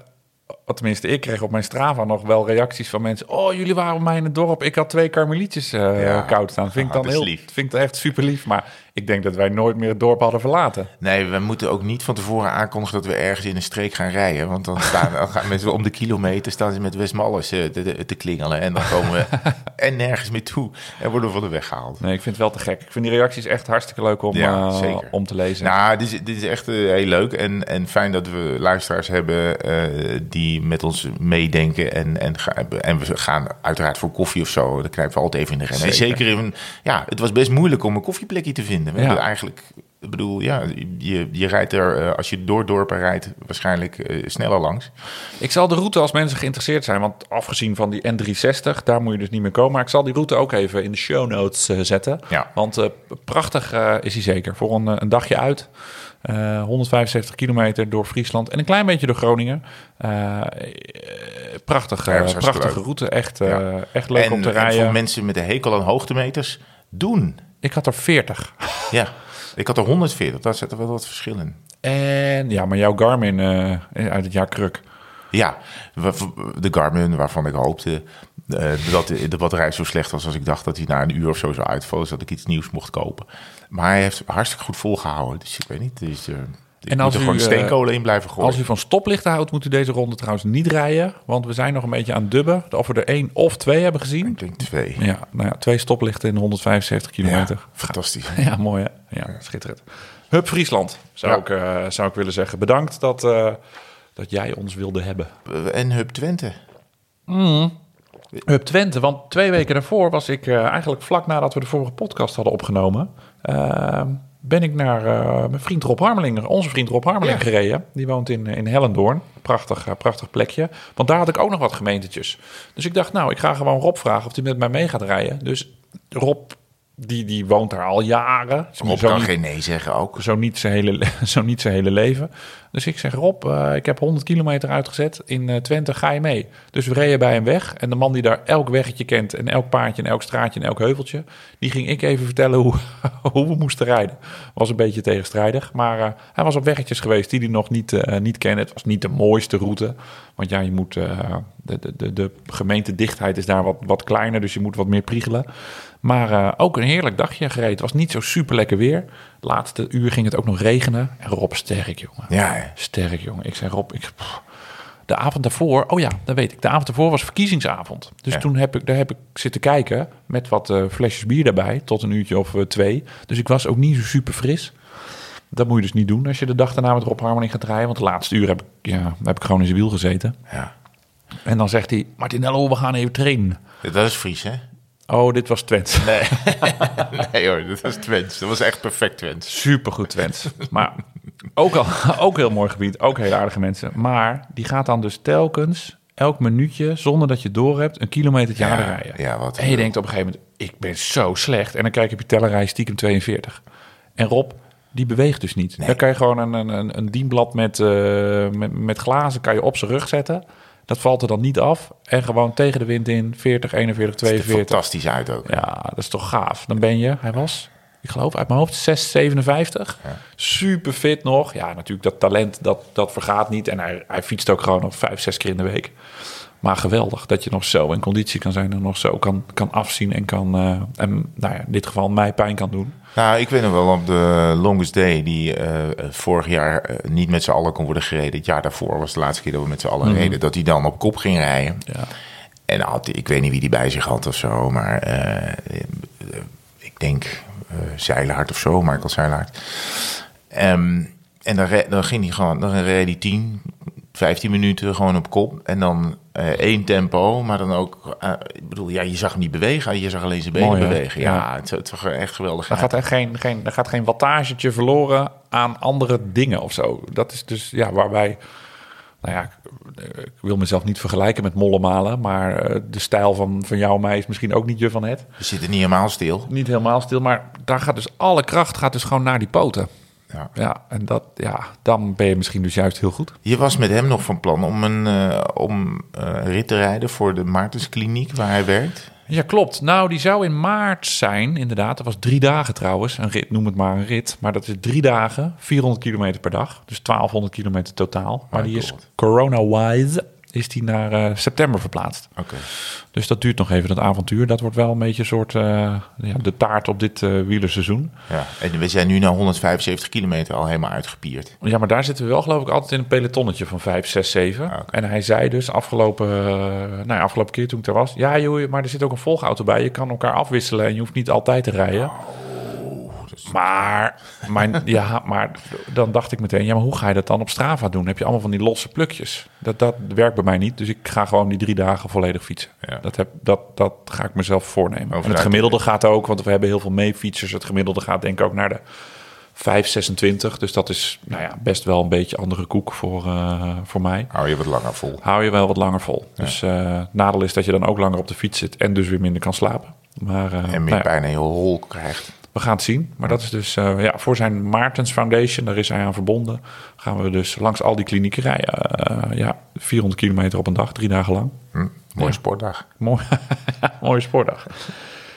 Speaker 1: tenminste ik kreeg op mijn Strava nog wel reacties van mensen. Oh, jullie waren bij mij in het dorp. Ik had twee karmelietjes eh,
Speaker 2: Ja.
Speaker 1: koud staan. Vind ik
Speaker 2: Ah,
Speaker 1: dan
Speaker 2: dat
Speaker 1: heel,
Speaker 2: lief.
Speaker 1: vind ik dan echt super lief. Maar ik denk dat wij nooit meer het dorp hadden verlaten.
Speaker 2: Nee, we moeten ook niet van tevoren aankondigen dat we ergens in een streek gaan rijden. Want dan, staan, dan gaan mensen om de kilometer staan ze met Westmallers eh, te, te, te klingelen. En dan komen we en nergens meer toe en worden we van de weg gehaald.
Speaker 1: Nee, ik vind het wel te gek. Ik vind die reacties echt hartstikke leuk om,
Speaker 2: Ja,
Speaker 1: eh,
Speaker 2: zeker.
Speaker 1: om te lezen.
Speaker 2: Nou, dit is, dit is echt eh, heel leuk en, en fijn dat we luisteraars hebben die met ons meedenken. En, en, en we gaan uiteraard voor koffie of zo. Dan knijpen we altijd even in de rennen. En
Speaker 1: Zeker.
Speaker 2: zeker in, ja, het was best moeilijk om een koffieplekje te vinden. We
Speaker 1: Ja.
Speaker 2: hebben eigenlijk, ik bedoel, ja, je, je rijdt er, eh, als je door dorpen rijdt, waarschijnlijk eh, sneller langs.
Speaker 1: Ik zal de route als mensen geïnteresseerd zijn, want afgezien van die N360, daar moet je dus niet meer komen. Maar ik zal die route ook even in de show notes eh, zetten.
Speaker 2: Ja.
Speaker 1: Want prachtig is hij zeker. Voor een, een dagje uit. Eh, 175 kilometer door Friesland en een klein beetje door Groningen. Prachtig,
Speaker 2: Ja,
Speaker 1: prachtige
Speaker 2: leuk.
Speaker 1: route. Echt, echt leuk
Speaker 2: en,
Speaker 1: om te
Speaker 2: en
Speaker 1: rijden.
Speaker 2: voor mensen met een hekel aan hoogtemeters, doen.
Speaker 1: Ik had er 40.
Speaker 2: Ja, ik had er 140, daar zit er wel wat verschil in.
Speaker 1: En ja, maar jouw Garmin eh, uit het jaar Kruk.
Speaker 2: Ja, de Garmin waarvan ik hoopte eh, dat de, batterij zo slecht was als ik dacht dat hij na een uur of zo zou uitvallen, zodat ik iets nieuws mocht kopen. Maar hij heeft hartstikke goed volgehouden, dus ik weet niet. Dus, eh, ik
Speaker 1: En
Speaker 2: moet
Speaker 1: als
Speaker 2: er
Speaker 1: u,
Speaker 2: gewoon
Speaker 1: eh,
Speaker 2: steenkolen in blijven gooien.
Speaker 1: Als u van stoplichten houdt, moet u deze ronde trouwens niet rijden. Want we zijn nog een beetje aan het dubben. Of we er één of twee hebben gezien.
Speaker 2: Ik denk twee.
Speaker 1: Ja, nou ja, twee stoplichten in 175 kilometer.
Speaker 2: Ja, fantastisch.
Speaker 1: Ja, mooi hè? Ja, schitterend. Hup Friesland, zou,
Speaker 2: Ja.
Speaker 1: ik, eh, zou ik willen zeggen. Bedankt dat, eh, dat jij ons wilde hebben.
Speaker 2: En Hub Twente.
Speaker 1: Hup Twente, want twee weken daarvoor was ik uh, eigenlijk vlak nadat we de vorige podcast hadden opgenomen, uh, ben ik naar uh, mijn vriend Rob Harmeling, onze vriend Rob Harmeling ja. gereden. Die woont in, in Hellendoorn, prachtig, prachtig plekje. Want daar had ik ook nog wat gemeentetjes. Dus ik dacht, nou, ik ga gewoon Rob vragen of hij met mij mee gaat rijden. Dus Rob die, die woont daar al jaren.
Speaker 2: Rob zo kan niet, geen nee zeggen ook.
Speaker 1: Zo niet zijn hele, zo niet zijn hele leven. Dus ik zeg, Rob, uh, ik heb 100 kilometer uitgezet. In uh, Twente ga je mee. Dus we reden bij hem weg. En de man die daar elk weggetje kent... en elk paardje en elk straatje en elk heuveltje... die ging ik even vertellen hoe, hoe we moesten rijden. Was een beetje tegenstrijdig. Maar uh, hij was op weggetjes geweest die hij nog niet, niet kende. Het was niet de mooiste route. Want ja, je moet... de, de, de gemeentedichtheid is daar wat, wat kleiner. Dus je moet wat meer priegelen. Maar uh, ook een heerlijk dagje gereden. Het was niet zo super lekker weer. Laatste uur ging het ook nog regenen. En Rob, sterk jongen.
Speaker 2: Ja,
Speaker 1: sterk jongen. Ik zei Rob, ik, pff, de avond daarvoor, oh ja, dat weet ik. De avond daarvoor was verkiezingsavond. Dus ja. toen heb ik, daar heb ik zitten kijken met wat uh, flesjes bier daarbij, tot een uurtje of uh, twee. Dus ik was ook niet zo super fris. Dat moet je dus niet doen als je de dag daarna met Rob Harmoning gaat rijden. Want de laatste uur heb ik, ja, heb ik gewoon in zijn wiel gezeten.
Speaker 2: Ja.
Speaker 1: En dan zegt hij, Martinello, we gaan even trainen.
Speaker 2: Dat is Fries, hè?
Speaker 1: Oh, dit was Twents.
Speaker 2: Nee. nee hoor, dit was Twents. Dat was echt perfect Twents.
Speaker 1: Supergoed Twents. Maar ook, al, ook heel mooi gebied, ook hele aardige mensen. Maar die gaat dan dus telkens elk minuutje, zonder dat je door hebt, een kilometer ja, rijden.
Speaker 2: Ja, wat
Speaker 1: en je denkt op een gegeven moment, ik ben zo slecht. En dan kijk je op je tellerij stiekem 42. En Rob, die beweegt dus niet. Nee. Dan kan je gewoon een, een, een dienblad met, uh, met, met glazen kan je op zijn rug zetten. Dat valt er dan niet af. En gewoon tegen de wind in 40, 41, 42.
Speaker 2: fantastisch uit ook.
Speaker 1: Ja, dat is toch gaaf. Dan ben je, hij was, ik geloof uit mijn hoofd, 6, 57. Ja. Super fit nog. Ja, natuurlijk dat talent, dat, dat vergaat niet. En hij, hij fietst ook gewoon nog 5, 6 keer in de week. Maar geweldig dat je nog zo in conditie kan zijn en nog zo kan, kan afzien en kan, uh, en nou ja, in dit geval mij pijn kan doen.
Speaker 2: Nou, ik weet nog wel op de Longest Day, die uh, vorig jaar uh, niet met z'n allen kon worden gereden. Het jaar daarvoor was de laatste keer dat we met z'n allen mm. reden, dat hij dan op kop ging rijden.
Speaker 1: Ja.
Speaker 2: En had, ik weet niet wie die bij zich had of zo, maar ik denk Zeilhard of zo, Michael Zeilhard. Um, en dan, dan ging hij gewoon, dan reed hij 10, 15 minuten gewoon op kop. En dan één tempo, maar dan ook... Uh, ik bedoel, ja, je zag hem niet bewegen. Je zag alleen zijn benen Mooi, bewegen. Ja, ja, het, het was echt geweldig.
Speaker 1: Er gaat er geen, geen, er gaat geen wattagetje verloren aan andere dingen of zo. Dat is dus, ja, waarbij... Nou ja, ik wil mezelf niet vergelijken met mollemalen, maar de stijl van, van jou en mij is misschien ook niet je van het.
Speaker 2: We zitten niet helemaal stil.
Speaker 1: Niet helemaal stil, maar daar gaat dus alle kracht gaat dus gewoon naar die poten.
Speaker 2: Ja.
Speaker 1: ja, en dat, ja, dan ben je misschien dus juist heel goed.
Speaker 2: Je was met hem nog van plan om een uh, om, uh, rit te rijden voor de Maartenskliniek waar hij werkt.
Speaker 1: Ja, klopt. Nou, die zou in maart zijn, inderdaad. Dat was drie dagen trouwens. Een rit, noem het maar een rit. Maar dat is drie dagen, 400 kilometer per dag. Dus 1200 kilometer totaal. Maar oh, die is corona-wise is die naar uh, september verplaatst.
Speaker 2: Okay.
Speaker 1: Dus dat duurt nog even, dat avontuur. Dat wordt wel een beetje een soort uh, ja, de taart op dit uh, wielerseizoen.
Speaker 2: Ja, en we zijn nu naar 175 kilometer al helemaal uitgepierd.
Speaker 1: Ja, maar daar zitten we wel geloof ik altijd in een pelotonnetje van 5, 6, 7. Ah, okay. En hij zei dus afgelopen, nou ja, afgelopen keer toen ik er was... Ja joh, maar er zit ook een volgauto bij. Je kan elkaar afwisselen en je hoeft niet altijd te rijden. Oh. Maar, ja, maar dan dacht ik meteen, ja, maar hoe ga je dat dan op Strava doen? Heb je allemaal van die losse plukjes? Dat, dat werkt bij mij niet. Dus ik ga gewoon die drie dagen volledig fietsen.
Speaker 2: Ja.
Speaker 1: Dat, heb, dat, dat ga ik mezelf voornemen. en het gemiddelde gaat ook, want we hebben heel veel meefietsers. Het gemiddelde gaat denk ik ook naar de 5,26. Dus dat is nou ja, best wel een beetje andere koek voor, uh, voor mij.
Speaker 2: Hou je wat langer vol.
Speaker 1: Hou je wel wat langer vol. Ja. Dus uh, nadeel is dat je dan ook langer op de fiets zit en dus weer minder kan slapen. Maar, uh,
Speaker 2: en meer nou ja. pijn in je hol krijgt.
Speaker 1: We gaan het zien. Maar dat is dus uh, ja, voor zijn Maartens Foundation, daar is hij aan verbonden. Gaan we dus langs al die klinieken rijden. Uh, ja, 400 kilometer op een dag, drie dagen lang.
Speaker 2: Hm, mooie ja. sportdag.
Speaker 1: Mooi, mooie sportdag.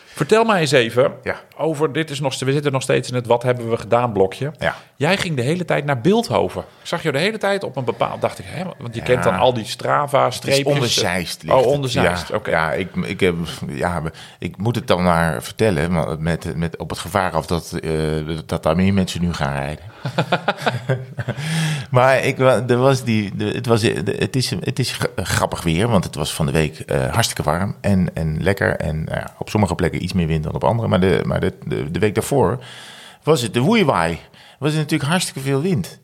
Speaker 1: Vertel mij eens even
Speaker 2: ja.
Speaker 1: over, dit is nog, we zitten nog steeds in het wat hebben we gedaan blokje.
Speaker 2: Ja.
Speaker 1: Jij ging de hele tijd naar Beeldhoven. Ik zag je de hele tijd op een bepaald, dacht ik, hè, want je ja. kent dan al die Strava-streepjes.
Speaker 2: Onderzeist
Speaker 1: Oh, onderzeist,
Speaker 2: ja,
Speaker 1: oké.
Speaker 2: Ja, ik, ik, heb, ja, ik moet het dan maar vertellen, met, met, op het gevaar af dat, uh, dat daar meer mensen nu gaan rijden. maar ik, er was die, het, was, het, is, het is grappig weer, want het was van de week uh, hartstikke warm en, en lekker. En uh, op sommige plekken iets meer wind dan op andere. Maar de, maar de, de, de week daarvoor was het de woeiwaai. Was het natuurlijk hartstikke veel wind.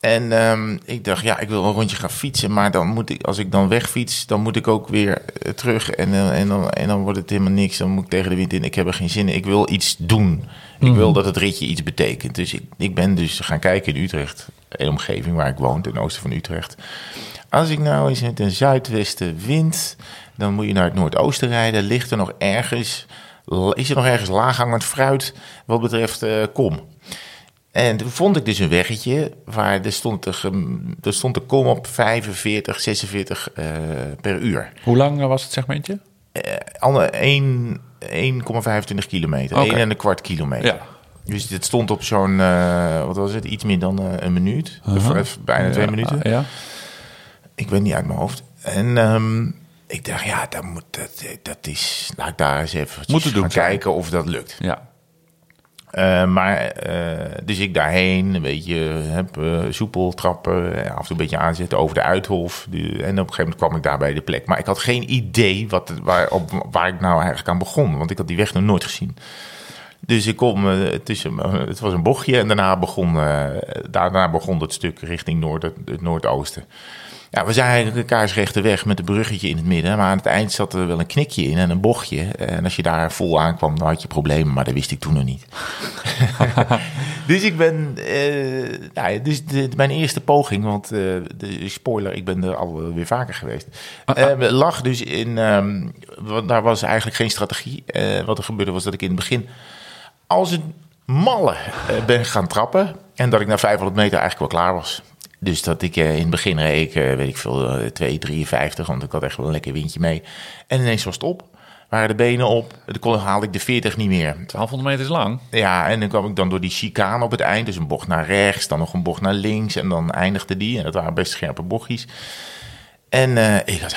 Speaker 2: En ehm, ik dacht, ja, ik wil een rondje gaan fietsen. Maar dan moet ik, als ik dan wegfiets, dan moet ik ook weer eh, terug. En, eh, en, dan, en dan wordt het helemaal niks. Dan moet ik tegen de wind in. Ik heb er geen zin in. Ik wil iets doen. Ik wil dat het ritje iets betekent. Dus ik, ik ben dus gaan kijken in Utrecht. Een omgeving waar ik woon, ten oosten van Utrecht. Als ik nou eens met een zuidwesten wind, dan moet je naar het noordoosten rijden. Ligt er nog ergens, is er nog ergens laaghangend fruit wat betreft eh, kom. En toen vond ik dus een weggetje waar er stond de, er stond de kom op 45, 46 eh, per uur.
Speaker 1: Hoe lang eh, was het segmentje?
Speaker 2: Alle 1 1,25 kilometer,
Speaker 1: Oké.
Speaker 2: 1 en een kwart kilometer.
Speaker 1: Ja.
Speaker 2: Dus dit stond op zo'n, eh, wat was het, iets meer dan eh, een minuut. Of, eh, bijna twee
Speaker 1: Ja,
Speaker 2: minuten.
Speaker 1: Ja.
Speaker 2: Ik weet niet uit mijn hoofd. En ehm, ik dacht, ja, dat, moet, dat, dat is, laat ik daar eens even
Speaker 1: Moeten doen
Speaker 2: gaan
Speaker 1: zijn.
Speaker 2: kijken of dat lukt.
Speaker 1: ja.
Speaker 2: Eh, maar, eh, dus ik daarheen, een beetje heb, eh, soepel trappen, af en toe een beetje aanzetten over de Uithof. En op een gegeven moment kwam ik daar bij de plek. Maar ik had geen idee wat, waar, op, waar ik nou eigenlijk aan begon, want ik had die weg nog nooit gezien. Dus ik kom tussen, het was een bochtje en daarna begon, daarna begon het stuk richting noord, het noordoosten. Ja, we zijn eigenlijk een kaarsrechte weg met een bruggetje in het midden. Maar aan het eind zat er wel een knikje in en een bochtje. En als je daar vol aankwam, dan had je problemen. Maar dat wist ik toen nog niet. dus ik ben... eh, nou dus de, mijn eerste poging, want eh, de spoiler, ik ben er alweer vaker geweest. eh, lag dus in... ehm, want daar was eigenlijk geen strategie. Eh, wat er gebeurde was dat ik in het begin als een malle eh, ben gaan trappen. En dat ik na 500 meter eigenlijk wel klaar was. Dus dat ik eh, in het begin reed ik, eh, weet ik veel, eh, 2,53. Want ik had echt wel een lekker windje mee. En ineens was het op. Waren de benen op. Dan kon, haalde ik de 40 niet meer.
Speaker 1: 1200 meter is lang.
Speaker 2: Ja, en dan kwam ik dan door die chicane op het eind. Dus een bocht naar rechts, dan nog een bocht naar links. En dan eindigde die. En dat waren best scherpe bochtjes. En eh, ik had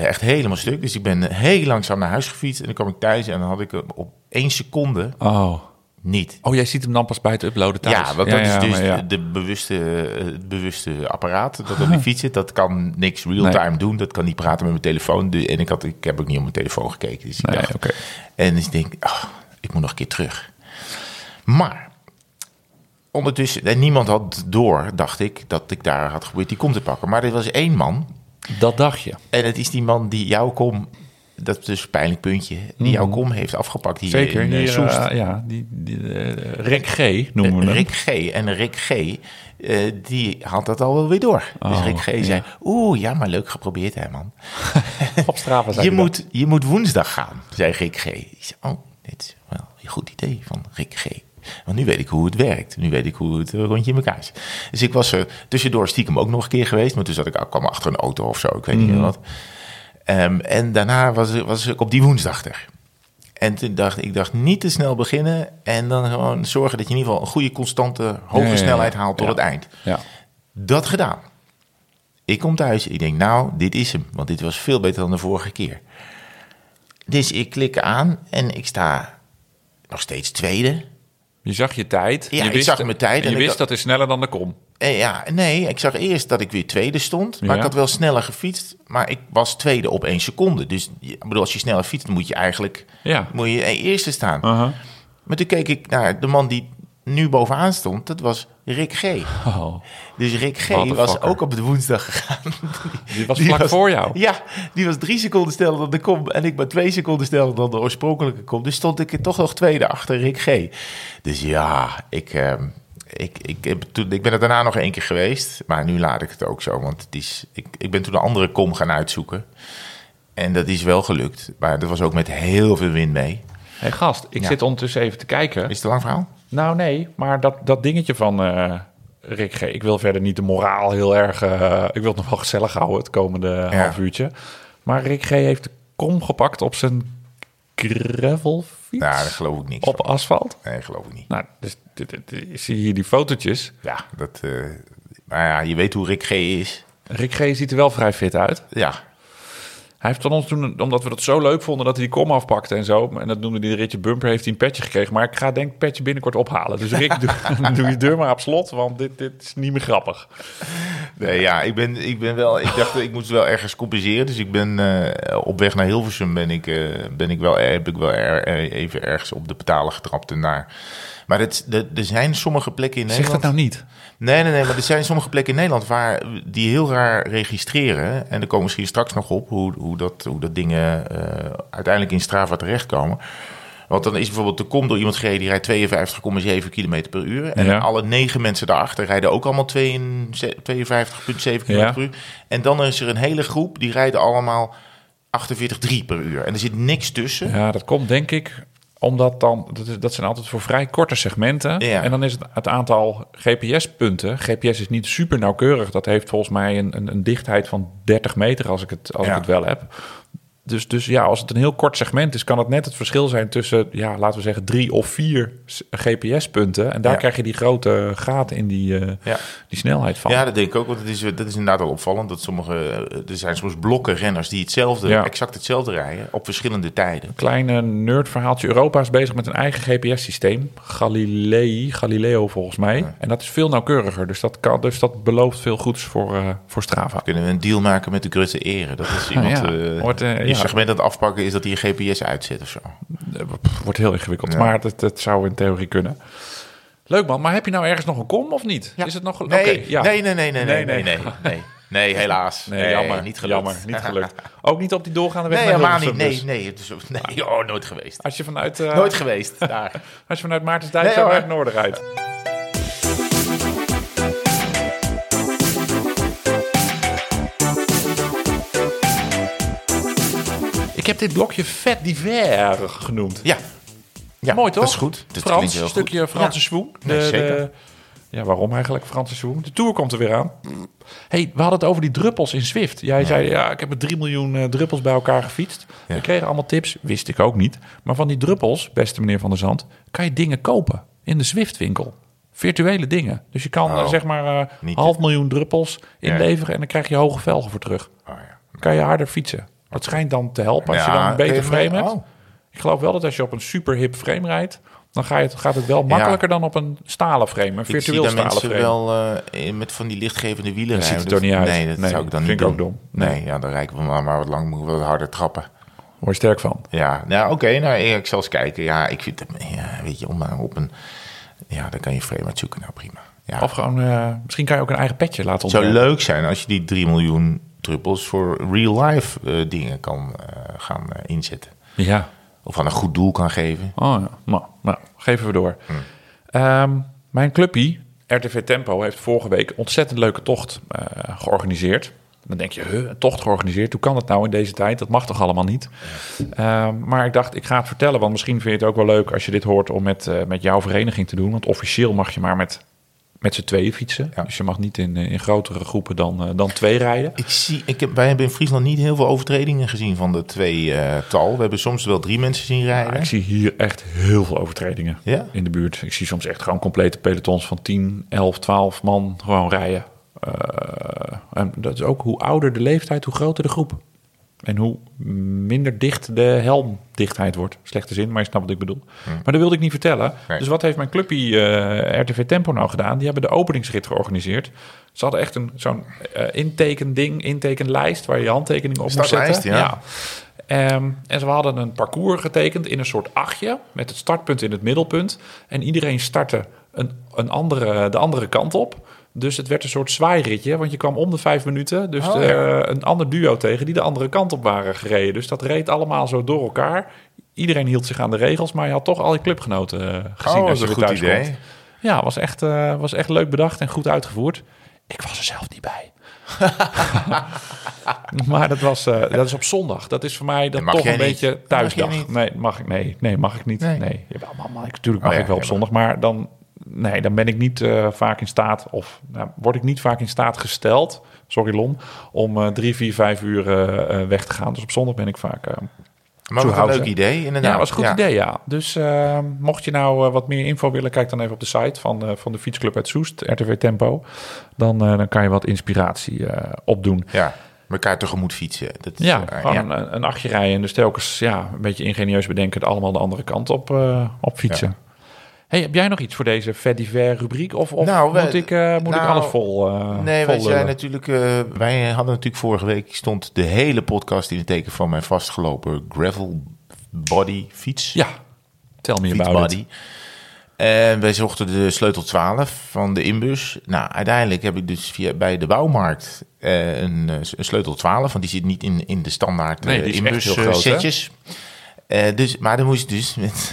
Speaker 2: echt helemaal stuk. Dus ik ben heel langzaam naar huis gefietst. En dan kwam ik thuis en dan had ik op één seconde
Speaker 1: Oh.
Speaker 2: Niet.
Speaker 1: Oh, jij ziet hem dan pas bij het uploaden thuis.
Speaker 2: Ja, want dat is dus
Speaker 1: ja.
Speaker 2: de, bewuste, eh, het bewuste apparaat dat op die fiets zit. Dat kan niks real-time doen. Dat kan niet praten met mijn telefoon. En ik, had, ik heb ook niet op mijn telefoon gekeken. Dus ik
Speaker 1: Nee,
Speaker 2: dacht,
Speaker 1: oké.
Speaker 2: En dus ik denk, ah, ik moet nog een keer terug. Maar ondertussen, en niemand had door, dacht ik, dat ik daar had geprobeerd die kom te pakken. Maar er was één man.
Speaker 1: Dat dacht je.
Speaker 2: En het is die man die jouw kom, dat is dus een pijnlijk puntje, die jouw kom heeft afgepakt hier
Speaker 1: Zeker.
Speaker 2: in eh, Soest.
Speaker 1: eh, ja, die, die, eh, Rick G. noemen we hem.
Speaker 2: Rick G. En Rick G. die had dat al wel weer door. dus
Speaker 1: Oh,
Speaker 2: Rick G.
Speaker 1: ja.
Speaker 2: zei, oeh, ja, maar leuk geprobeerd hè, man.
Speaker 1: Op Strava zei
Speaker 2: Je
Speaker 1: dat.
Speaker 2: moet, je moet woensdag gaan, zei Rick G. Ik zei, oh, dit is wel een goed idee van Rick G. Want nu weet ik hoe het werkt. Nu weet ik hoe het rondje in elkaar zit. Dus ik was er tussendoor stiekem ook nog een keer geweest. Maar toen zat ik, kwam achter een auto of zo. Ik weet niet
Speaker 1: Mhm.
Speaker 2: meer wat. Ehm, en daarna was, was ik op die woensdag er. En toen dacht ik, dacht niet te snel beginnen. En dan gewoon zorgen dat je in ieder geval een goede, constante, hoge
Speaker 1: Ja, ja, ja.
Speaker 2: snelheid haalt tot
Speaker 1: Ja.
Speaker 2: het eind.
Speaker 1: Ja.
Speaker 2: Dat gedaan. Ik kom thuis. Ik denk, nou, dit is hem. Want dit was veel beter dan de vorige keer. Dus ik klik aan en ik sta nog steeds tweede.
Speaker 1: Je zag je tijd.
Speaker 2: Ja,
Speaker 1: je
Speaker 2: ik zag mijn tijd
Speaker 1: En je wist
Speaker 2: had-
Speaker 1: dat is sneller dan de kom.
Speaker 2: En ja, nee, ik zag eerst dat ik weer tweede stond. Maar
Speaker 1: Ja.
Speaker 2: ik had wel sneller gefietst. Maar ik was tweede op één seconde. Dus ik bedoel, als je sneller fietst, moet je eigenlijk
Speaker 1: Ja.
Speaker 2: moet je eerste staan. Maar toen keek ik naar de man die nu bovenaan stond. Dat was Rick G.
Speaker 1: Oh,
Speaker 2: Dus Rick G. Was ook op de woensdag gegaan.
Speaker 1: die was vlak voor jou.
Speaker 2: Ja, die was drie seconden sneller dan de kom. En ik maar twee seconden sneller dan de oorspronkelijke kom. Dus stond ik er toch nog tweede achter Rick G. Dus ja, ik, ehm, ik, ik, heb toen, ik ben er daarna nog één keer geweest. Maar nu laat ik het ook zo. Want het is, ik, ik ben toen een andere kom gaan uitzoeken. En dat is wel gelukt. Maar dat was ook met heel veel wind mee.
Speaker 1: Hé gast, ik
Speaker 2: Ja.
Speaker 1: zit ondertussen even te kijken.
Speaker 2: Is het een lang verhaal?
Speaker 1: Nou nee, maar dat, dat dingetje van eh, Rick G. Ik wil verder niet de moraal heel erg... eh, ik wil het nog wel gezellig houden het komende half uurtje. Maar Rick G. heeft de kom gepakt op zijn gravelfiets.
Speaker 2: Nou, daar geloof ik niks
Speaker 1: op
Speaker 2: van.
Speaker 1: asfalt.
Speaker 2: Nee, geloof ik niet.
Speaker 1: Nou, dus zie je hier die fotootjes.
Speaker 2: Ja, dat... eh maar ja, je weet hoe Rick G is.
Speaker 1: Rick G. ziet er wel vrij fit uit.
Speaker 2: Ja,
Speaker 1: Hij heeft van ons toen, omdat we dat zo leuk vonden dat hij die kom afpakte en zo. En dat noemde hij ritje bumper, heeft hij een petje gekregen. Maar ik ga denk ik petje binnenkort ophalen. Dus Rick, doe, doe je deur maar op slot, want dit, dit is niet meer grappig.
Speaker 2: Nee, ja, ik ben, ik ben wel. Ik dacht, ik moest wel ergens compenseren. Dus ik ben eh, op weg naar Hilversum ben ik, eh, ben ik wel, heb ik wel er- even ergens op de betalen getrapt en naar Maar het, de, er zijn sommige plekken in
Speaker 1: Zeg
Speaker 2: Nederland...
Speaker 1: dat nou niet.
Speaker 2: Nee, nee, nee, maar er zijn sommige plekken in Nederland waar die heel raar registreren. En daar komen misschien straks nog op hoe, hoe, dat, hoe dat dingen eh, uiteindelijk in Strava terechtkomen. Want dan is bijvoorbeeld de kom door iemand gereden die rijdt 52,7 km per uur. En
Speaker 1: Ja.
Speaker 2: alle negen mensen daarachter rijden ook allemaal 52,7 km
Speaker 1: Ja.
Speaker 2: per uur. En dan is er een hele groep die rijden allemaal 48,3 per uur. En er zit niks tussen.
Speaker 1: Ja, dat komt denk ik omdat dan, dat, zijn altijd voor vrij korte segmenten.
Speaker 2: Ja.
Speaker 1: En dan is het het aantal GPS-punten. GPS is niet super nauwkeurig. Dat heeft volgens mij een, een, een dichtheid van 30 meter als ik het, als
Speaker 2: Ja.
Speaker 1: ik het wel heb. Dus, dus ja, als het een heel kort segment is, kan het net het verschil zijn tussen, ja, laten we zeggen, drie of vier GPS-punten. En daar
Speaker 2: Ja.
Speaker 1: krijg je die grote gaten in die, eh,
Speaker 2: Ja.
Speaker 1: die snelheid van.
Speaker 2: Ja, dat denk ik ook. Want het is, dat is inderdaad wel opvallend. Dat sommige, eh, er zijn soms blokken renners die hetzelfde,
Speaker 1: Ja.
Speaker 2: exact hetzelfde rijden op verschillende tijden.
Speaker 1: Kleine nerdverhaaltje. Europa is bezig met een eigen GPS-systeem. Galilei, Galileo volgens mij. En dat is veel nauwkeuriger. Dus dat, kan, dus dat belooft veel goeds voor, eh, voor Strava.
Speaker 2: Kunnen we een deal maken met de Grutte Eren? Dat is iemand
Speaker 1: Ja, wordt, ja.
Speaker 2: segment aan het afpakken is dat hij een GPS uitzet of zo.
Speaker 1: Eh, Wordt heel ingewikkeld.
Speaker 2: Ja.
Speaker 1: Maar dat, dat zou in theorie kunnen. Leuk man. Maar heb je nou ergens nog een kom of niet? Is het nog...
Speaker 2: Nee,
Speaker 1: ja.
Speaker 2: nee, nee, nee, nee, nee,
Speaker 1: Nee,
Speaker 2: nee,
Speaker 1: nee.
Speaker 2: nee, helaas.
Speaker 1: Nee, jammer.
Speaker 2: niet gelukt.
Speaker 1: Jammer, niet gelukt. Ook niet op die doorgaande weg
Speaker 2: Nee,
Speaker 1: naar
Speaker 2: helemaal niet.
Speaker 1: Hilversum
Speaker 2: Nee,
Speaker 1: dus.
Speaker 2: nee, het is, nee, oh, nooit geweest.
Speaker 1: Als je vanuit, eh,
Speaker 2: Nooit geweest, daar.
Speaker 1: als je vanuit Maartensdijk
Speaker 2: Nee,
Speaker 1: naar het noorden rijdt. Dit blokje vet divers genoemd.
Speaker 2: Ja. ja,
Speaker 1: Mooi toch?
Speaker 2: Dat is goed. Dat
Speaker 1: Frans, een stukje
Speaker 2: goed.
Speaker 1: Franse
Speaker 2: Ja.
Speaker 1: swoon.
Speaker 2: Nee, zeker.
Speaker 1: ja, waarom eigenlijk Franse swoon? De Tour komt er weer aan. hey, we hadden het over die druppels in Zwift. Jij zei, ja, ik heb er 3 miljoen eh, druppels bij elkaar gefietst.
Speaker 2: Ja.
Speaker 1: We kregen allemaal tips, wist ik ook niet. Maar van die druppels, beste meneer Van der Zand, kan je dingen kopen in de Zwift-winkel. Virtuele dingen. Dus je kan
Speaker 2: Oh,
Speaker 1: eh, zeg maar
Speaker 2: niet
Speaker 1: half miljoen druppels
Speaker 2: Ja.
Speaker 1: inleveren en dan krijg je hoge velgen voor terug.
Speaker 2: Oh, ja.
Speaker 1: Dan kan je harder fietsen. Dat schijnt dan te helpen als je dan een beter frame hebt.
Speaker 2: oh.
Speaker 1: Ik geloof wel dat als je op een super hip frame rijdt, dan ga je, het- gaat het wel makkelijker dan op een stalen frame, een
Speaker 2: Ik zie
Speaker 1: virtueel stalen
Speaker 2: mensen
Speaker 1: frame.
Speaker 2: wel eh, met van die lichtgevende wielen
Speaker 1: Dat ziet
Speaker 2: rijden.
Speaker 1: er toch niet uit?
Speaker 2: Nee, dat
Speaker 1: Nee,
Speaker 2: zou ik dan
Speaker 1: vind
Speaker 2: niet
Speaker 1: ik ook
Speaker 2: doen.
Speaker 1: dom.
Speaker 2: Nee,
Speaker 1: Nee.
Speaker 2: ja, dan rijden we maar, maar wat lang, moeten we wat harder trappen.
Speaker 1: Word je sterk van.
Speaker 2: Ja, nou oké, nou ik zal eens kijken. Ja, ik vind het, ja, weet je, om maar op een, ja, dan kan je frame uitzoeken, nou prima. Ja.
Speaker 1: Of gewoon, eh, misschien kan je ook een eigen petje laten
Speaker 2: het zou
Speaker 1: ontwerpen.
Speaker 2: leuk zijn als je die 3 miljoen druppels voor real life eh, dingen kan eh, gaan eh, inzetten.
Speaker 1: Ja.
Speaker 2: Of aan een goed doel kan geven.
Speaker 1: Oh ja. Nou, nou geven we door.
Speaker 2: Hm.
Speaker 1: Ehm, mijn clubpie, RTV Tempo, heeft vorige week een ontzettend leuke tocht georganiseerd. Dan denk je, huh, een tocht georganiseerd? Hoe kan dat nou in deze tijd? Dat mag toch allemaal niet? Ehm, maar ik dacht, ik ga het vertellen, want misschien vind je het ook wel leuk als je dit hoort om met, met jouw vereniging te doen. Want officieel mag je maar met, met z'n tweeën fietsen.
Speaker 2: Ja.
Speaker 1: Dus je mag niet in, eh, in grotere groepen dan, eh, dan twee rijden.
Speaker 2: Ik zie, ik heb, wij hebben in Friesland niet heel veel overtredingen gezien van de twee eh, tal. We hebben soms wel drie mensen zien rijden.
Speaker 1: Ik zie hier echt heel veel overtredingen
Speaker 2: Ja?
Speaker 1: in de buurt. Ik zie soms echt gewoon complete pelotons van 10, 11, 12 man gewoon rijden. En dat is ook hoe ouder de leeftijd, hoe groter de groep. En hoe minder dicht de helmdichtheid wordt. Slechte zin, maar je snapt wat ik bedoel. Maar dat wilde ik niet vertellen.
Speaker 2: Hm. Nee.
Speaker 1: Dus wat heeft mijn clubje eh, RTV Tempo nou gedaan? Die hebben de openingsrit georganiseerd. Ze hadden echt een, zo'n eh intekending, intekenlijst... waar je je handtekening op moest zetten.
Speaker 2: ja.
Speaker 1: Ehm, en ze hadden een parcours getekend in een soort achtje... met het startpunt in het middelpunt. En iedereen startte een, een andere, de andere kant op... Dus het werd een soort zwaairitje, want je kwam om de vijf minuten dus
Speaker 2: Oh,
Speaker 1: eh, een ander duo tegen die de andere kant op waren gereden. Dus dat reed allemaal zo door elkaar. Iedereen hield zich aan de regels, maar je had toch al je clubgenoten eh, gezien
Speaker 2: oh,
Speaker 1: als
Speaker 2: dat
Speaker 1: je
Speaker 2: een goed
Speaker 1: thuis
Speaker 2: idee.
Speaker 1: komt. Ja, was echt, eh, was echt leuk bedacht en goed uitgevoerd. Ik was er zelf niet bij. maar dat, was, dat is op zondag. Dat is voor mij dat
Speaker 2: mag
Speaker 1: toch een
Speaker 2: niet.
Speaker 1: beetje
Speaker 2: mag
Speaker 1: thuisdag. Nee, mag ik, nee, nee, mag ik niet. Nee,
Speaker 2: Nee.
Speaker 1: Jawel, mag, mag ik, natuurlijk mag
Speaker 2: Oh ja,
Speaker 1: ik wel op zondag. Maar dan, nee, dan ben ik niet eh, vaak in staat, of nou, word ik niet vaak in staat gesteld, sorry Lon, om eh, drie, vier, vijf uur eh, weg te gaan. Dus op zondag ben ik vaak...
Speaker 2: Maar wat een leuk idee, inderdaad.
Speaker 1: ja, dat was een goed idee, ja. Dus mocht je nou wat meer info willen, kijk dan even op de site van, van de fietsclub uit Soest, RTV Tempo. Dan, dan kan je wat inspiratie opdoen.
Speaker 2: Ja, elkaar tegemoet fietsen. Dat is,
Speaker 1: Ja, gewoon
Speaker 2: ja.
Speaker 1: Een, een achtje rijden en dus telkens ja, een beetje ingenieus bedenken, het allemaal de andere kant op, op fietsen. Hey, heb jij nog iets voor deze vet divers rubriek? Of, of
Speaker 2: Nou,
Speaker 1: moet, ik, eh, moet ik
Speaker 2: nou,
Speaker 1: alles vol eh
Speaker 2: Nee,
Speaker 1: vol
Speaker 2: wij zijn
Speaker 1: lullen?
Speaker 2: natuurlijk. eh, wij hadden natuurlijk vorige week stond de hele podcast in het teken van mijn vastgelopen gravel body fiets.
Speaker 1: Ja, tel me about it.
Speaker 2: fietsbody. En wij zochten de sleutel 12 van de inbus. Nou, uiteindelijk heb ik dus via, bij de bouwmarkt een, een sleutel 12, want die zit niet in, in de standaard
Speaker 1: Nee, die is echt
Speaker 2: inbus
Speaker 1: groot,
Speaker 2: setjes. Dus, maar dan moest ik dus met...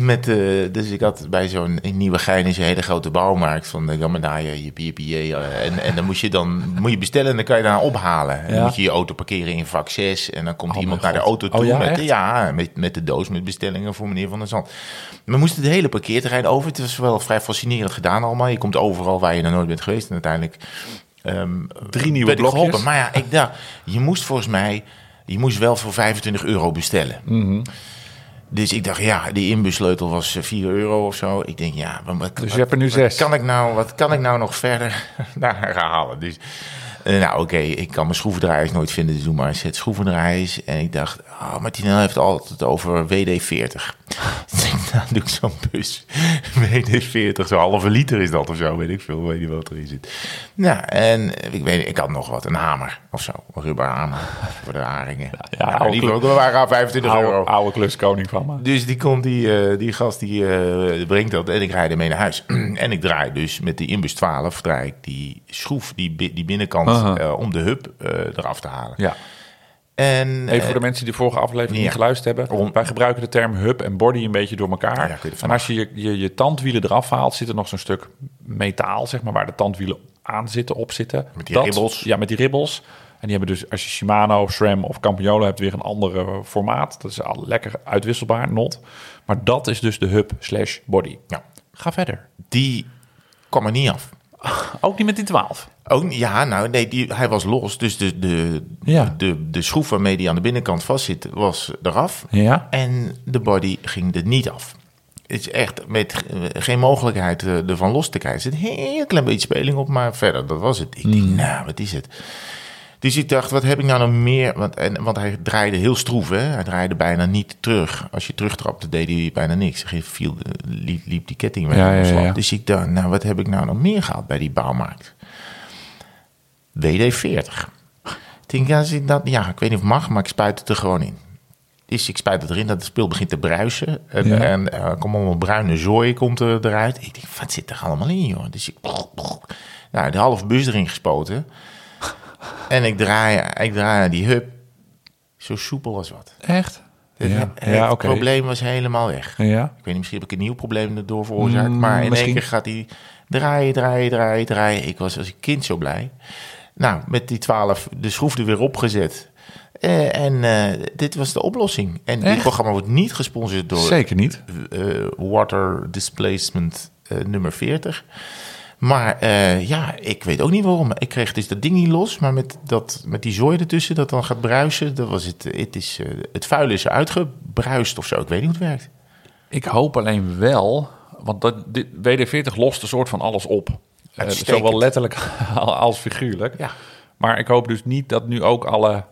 Speaker 2: Met, eh, dus ik had bij zo'n in Nieuwegein is een hele grote bouwmarkt van de Gammadaya, je PPA. en, en dan moest je dan moet je bestellen en dan kan je daar ophalen. En
Speaker 1: Ja.
Speaker 2: dan moet je je auto parkeren in vak 6 en dan komt
Speaker 1: Oh,
Speaker 2: iemand naar de auto toe
Speaker 1: Oh, ja,
Speaker 2: met, de, ja, met, met de doos met bestellingen voor meneer Van der Zand. We moesten het hele parkeerterrein over. Het was wel vrij fascinerend gedaan allemaal. Je komt overal waar je nog nooit bent geweest en uiteindelijk ehm,
Speaker 1: Drie nieuwe blokjes.
Speaker 2: geholpen. Maar ja, ik dacht, je moest volgens mij, je moest wel voor 25 euro bestellen.
Speaker 1: Mhm.
Speaker 2: Dus ik dacht, ja, die inbussleutel was eh, 4 euro of zo. Ik denk, ja, wat, wat-
Speaker 1: Dus je hebt er nu
Speaker 2: wat
Speaker 1: zes.
Speaker 2: Kan ik nou, wat kan ik nou nog verder naar halen? Dus, eh, nou oké, ik kan mijn schroevendraaiers nooit vinden. Dus doe maar set schroevendraaiers. En ik dacht, oh, Martinel heeft altijd over WD-40. Dus ik dacht, nou, doe ik zo'n bus. WD-40, zo'n halve liter is dat of zo. Weet ik veel, weet niet wat erin zit. Nou, en ik weet ik had nog wat, een hamer of zo. Een rubberhamer voor de haringen.
Speaker 1: Ja,
Speaker 2: Ja,
Speaker 1: ook-
Speaker 2: die ook, we waren aan 25 euro.
Speaker 1: Oude, oude kluskoning van me.
Speaker 2: Dus die komt, die, eh, die gast die eh, brengt dat en ik rijd ermee naar huis. en ik draai dus met die inbus 12, draai ik die schroef, die, die binnenkant, eh, om de hub eh, eraf te halen.
Speaker 1: Ja.
Speaker 2: En,
Speaker 1: Even voor
Speaker 2: eh,
Speaker 1: de mensen die de vorige aflevering
Speaker 2: ja.
Speaker 1: niet geluisterd hebben.
Speaker 2: Om-
Speaker 1: Wij gebruiken de term hub en body een beetje door elkaar.
Speaker 2: Ja,
Speaker 1: en als je je, je je tandwielen eraf haalt, zit er nog zo'n stuk metaal, zeg maar, waar de tandwielen aan zitten, op zitten.
Speaker 2: Met die ribbels.
Speaker 1: Ja, met die ribbels. En die hebben dus, als je Shimano, SRAM of Campagnolo hebt, weer een andere formaat. Dat is al lekker uitwisselbaar, not. Maar dat is dus de hub slash body.
Speaker 2: ja,
Speaker 1: Ga verder.
Speaker 2: die kwam er niet af.
Speaker 1: Ook niet met die 12.
Speaker 2: Ook, ja, nou nee, die, hij was los. Dus de, de,
Speaker 1: Ja.
Speaker 2: de, de schroef waarmee die aan de binnenkant vastzit, was eraf.
Speaker 1: Ja.
Speaker 2: En de body ging er niet af. Het is echt met geen mogelijkheid eh, ervan los te krijgen. Er zit een heel klein beetje speling op, maar verder, dat was het. Ik denk, nou, wat is het? Dus ik dacht, wat heb ik nou nog meer? Want, en, want hij draaide heel stroef, hè? Hij draaide bijna niet terug. Als je terugtrapte, deed hij bijna niks. Hij viel, eh, liep, liep die ketting
Speaker 1: Ja, ja, ja.
Speaker 2: Dus ik dacht, nou, wat heb ik nou nog meer gehad bij die bouwmarkt? WD-40. Ik denk, dat, ja, ik weet niet of het mag, maar ik spuit het er gewoon in. Dus ik spuit het erin, dat het spul begint te bruisen. En,
Speaker 1: Ja.
Speaker 2: en er komt allemaal bruine zooi komt er, eruit. Ik denk, wat zit er allemaal in, joh? Dus ik... Nou, de halve bus erin gespoten. En ik draai, ik draai die hub. Zo soepel als wat.
Speaker 1: Echt?
Speaker 2: Het,
Speaker 1: Ja,
Speaker 2: het
Speaker 1: ja
Speaker 2: probleem was helemaal weg.
Speaker 1: Ja.
Speaker 2: Ik weet niet, misschien heb ik een nieuw probleem erdoor veroorzaakt.
Speaker 1: Mm,
Speaker 2: maar in
Speaker 1: misschien.
Speaker 2: één keer gaat hij draaien, draaien, draaien, draaien. Ik was als een kind zo blij. Nou, met die 12 de schroef er weer opgezet. Eh, en eh, dit was de oplossing. En dit programma wordt niet gesponsord door
Speaker 1: Zeker niet.
Speaker 2: eh, Water Displacement nummer 40. Maar eh, ja, ik weet ook niet waarom. Ik kreeg dus dat ding niet los, maar met, dat, met die zooi ertussen dat dan gaat bruisen, dat was het. Het, is, eh, het vuil is uitgebruist of zo. Ik weet niet hoe het werkt.
Speaker 1: Ik hoop alleen wel, want dat, dit, WD-40 lost een soort van alles op.
Speaker 2: Uitstekend.
Speaker 1: zowel letterlijk als figuurlijk.
Speaker 2: Ja.
Speaker 1: Maar ik hoop dus niet dat nu ook alle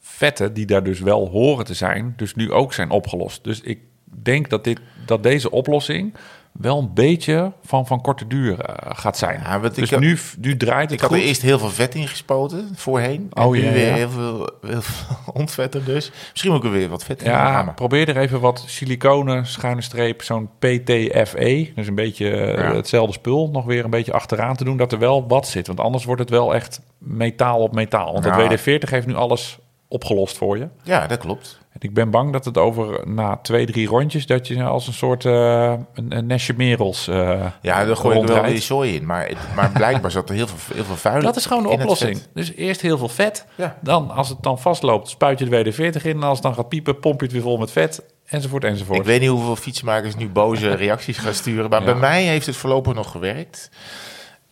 Speaker 1: vetten die daar dus wel horen te zijn, dus nu ook zijn opgelost. Dus ik denk dat, dit, dat deze oplossing wel een beetje van, van korte duur eh, gaat zijn.
Speaker 2: Ja,
Speaker 1: dus
Speaker 2: ik-
Speaker 1: nu, nu draait het
Speaker 2: Ik had er eerst heel veel vet in gespoten voorheen. En
Speaker 1: Oh,
Speaker 2: nu
Speaker 1: ja,
Speaker 2: weer
Speaker 1: ja.
Speaker 2: heel veel, heel veel ontvet er dus. Misschien moet ik er weer wat vet in
Speaker 1: Ja, probeer er even wat siliconen, schuine streep, zo'n PTFE. Dus een beetje eh, hetzelfde spul, nog weer een beetje achteraan te doen, dat er wel wat zit. Want anders wordt het wel echt metaal op metaal. Want het WD-40 heeft nu alles opgelost voor je.
Speaker 2: Ja, dat klopt.
Speaker 1: En ik ben bang dat het over na twee, drie rondjes, dat je als een soort eh, een, een nestje merels eh
Speaker 2: Ja, daar gooi ik wel
Speaker 1: rondrijdt.
Speaker 2: weer zooi in. Maar, het- maar blijkbaar zat er heel veel, heel veel vuil
Speaker 1: Dat is gewoon de oplossing. Dus eerst heel veel vet.
Speaker 2: Ja.
Speaker 1: Dan, als het dan vastloopt, spuit je de WD-40 in. En als het dan gaat piepen, pomp je het weer vol met vet. Enzovoort, enzovoort.
Speaker 2: Ik weet niet hoeveel fietsmakers nu boze reacties gaan sturen. Maar
Speaker 1: Ja.
Speaker 2: bij mij heeft het voorlopig nog gewerkt.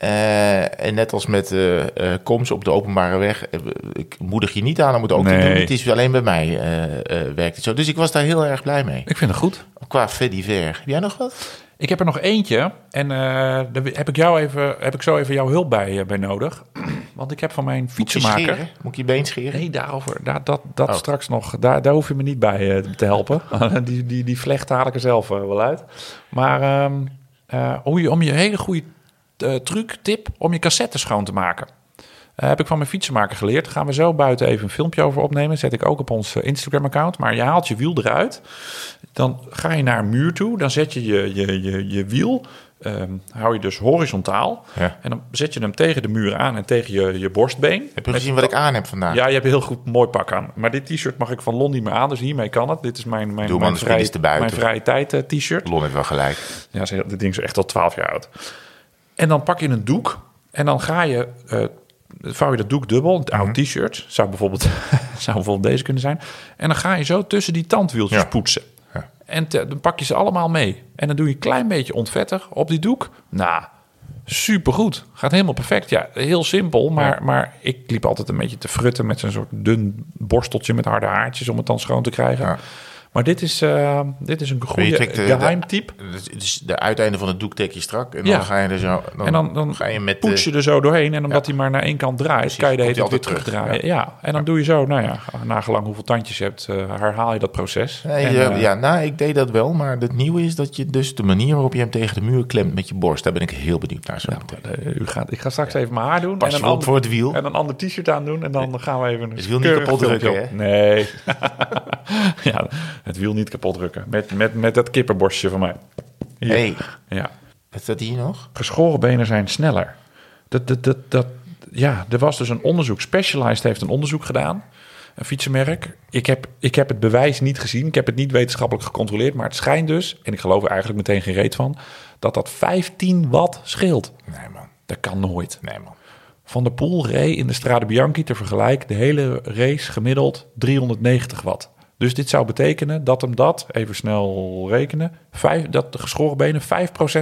Speaker 2: Eh, en net als met eh komst op de openbare weg, ik moedig je niet aan om het ook
Speaker 1: Nee.
Speaker 2: doen. Het is alleen bij mij werkt het zo. Dus ik was daar heel erg blij mee.
Speaker 1: Ik vind het goed.
Speaker 2: Qua ver. Heb jij nog wat?
Speaker 1: Ik heb er nog eentje. En daar heb ik, jou even, heb ik zo even jouw hulp bij, bij nodig. Want ik heb van mijn
Speaker 2: Moet
Speaker 1: fietsenmaker...
Speaker 2: scheren? Moet ik je been scheren?
Speaker 1: Nee, daarover. Daar, dat dat
Speaker 2: Oh.
Speaker 1: straks nog. Daar, daar hoef je me niet bij te helpen. die, die, die vlecht haal ik er zelf wel uit. Maar ehm, eh, hoe je, om je hele goede eh, truc, tip, om je cassette schoon te maken. Eh, heb ik van mijn fietsenmaker geleerd. Gaan we zo buiten even een filmpje over opnemen. Zet ik ook op ons eh, Instagram-account. Maar je haalt je wiel eruit. Dan ga je naar een muur toe. Dan zet je je, je, je, je wiel. ehm, hou je dus horizontaal.
Speaker 2: Ja.
Speaker 1: En dan zet je hem tegen de muur aan en tegen je, je borstbeen.
Speaker 2: Heb je gezien wat ik aan heb vandaag?
Speaker 1: Ja, je hebt een heel goed mooi pak aan. Maar dit t-shirt mag ik van Lon niet meer aan, dus hiermee kan het. Dit is mijn, mijn, mijn, vrije, mijn tijd t-shirt.
Speaker 2: Lon heeft wel gelijk.
Speaker 1: Ja, ze- dit ding is echt al 12 jaar oud. En dan pak je een doek en dan ga je, eh, vouw je dat doek dubbel, het oude t-shirt, zou bijvoorbeeld, zou bijvoorbeeld deze kunnen zijn. En dan ga je zo tussen die tandwieltjes
Speaker 2: Ja.
Speaker 1: poetsen.
Speaker 2: Ja.
Speaker 1: En te- dan pak je ze allemaal mee. En dan doe je een klein beetje ontvetter op die doek. Nou, supergoed. Gaat helemaal perfect. Ja, heel simpel, maar, maar ik liep altijd een beetje te frutten met zo'n soort dun borsteltje met harde haartjes om het dan schoon te krijgen. Maar dit is, eh, dit is een goede geheimtype.
Speaker 2: Het is de uiteinde van het doek trek je strak. En
Speaker 1: Ja.
Speaker 2: dan ga je er zo... Dan,
Speaker 1: En dan, dan
Speaker 2: ga je met...
Speaker 1: poets je er zo doorheen. En omdat hij maar naar één kant draait,
Speaker 2: Precies,
Speaker 1: kan je de hele tijd weer
Speaker 2: terug.
Speaker 1: terugdraaien. Ja. en dan doe je zo, nou ja, nagelang hoeveel tandjes je hebt, eh, herhaal je dat proces.
Speaker 2: Nee,
Speaker 1: En,
Speaker 2: ja,
Speaker 1: eh,
Speaker 2: ja, nou, ik deed dat wel. Maar het nieuwe is dat je dus de manier waarop je hem tegen de muur klemt met je borst. Daar ben ik heel benieuwd naar. Zo
Speaker 1: u gaat, ik ga straks even mijn haar doen.
Speaker 2: Pas
Speaker 1: en een ander-
Speaker 2: voor het wiel.
Speaker 1: En een ander t-shirt aandoen. En dan gaan we even een
Speaker 2: Het wiel niet kapot drukken.
Speaker 1: Nee. ja, het wiel niet kapot drukken. Met, met, met dat kippenborstje van mij. Hier.
Speaker 2: hey,
Speaker 1: Ja.
Speaker 2: wat staat hier nog?
Speaker 1: geschoren benen zijn sneller. Dat, dat, dat, dat, ja, er was dus een onderzoek. Specialized heeft een onderzoek gedaan. Een fietsenmerk. Ik heb, ik heb het bewijs niet gezien. Ik heb het niet wetenschappelijk gecontroleerd. Maar het schijnt dus, en ik geloof er eigenlijk meteen geen reet van... dat dat 15 watt scheelt.
Speaker 2: Nee, man.
Speaker 1: Dat kan nooit.
Speaker 2: Nee, man.
Speaker 1: Van der Poel reed in de Strade Bianchi te vergelijk... de hele race gemiddeld 390 watt. Dus dit zou betekenen dat hem dat, even snel rekenen... Vijf, dat de geschoren benen 5%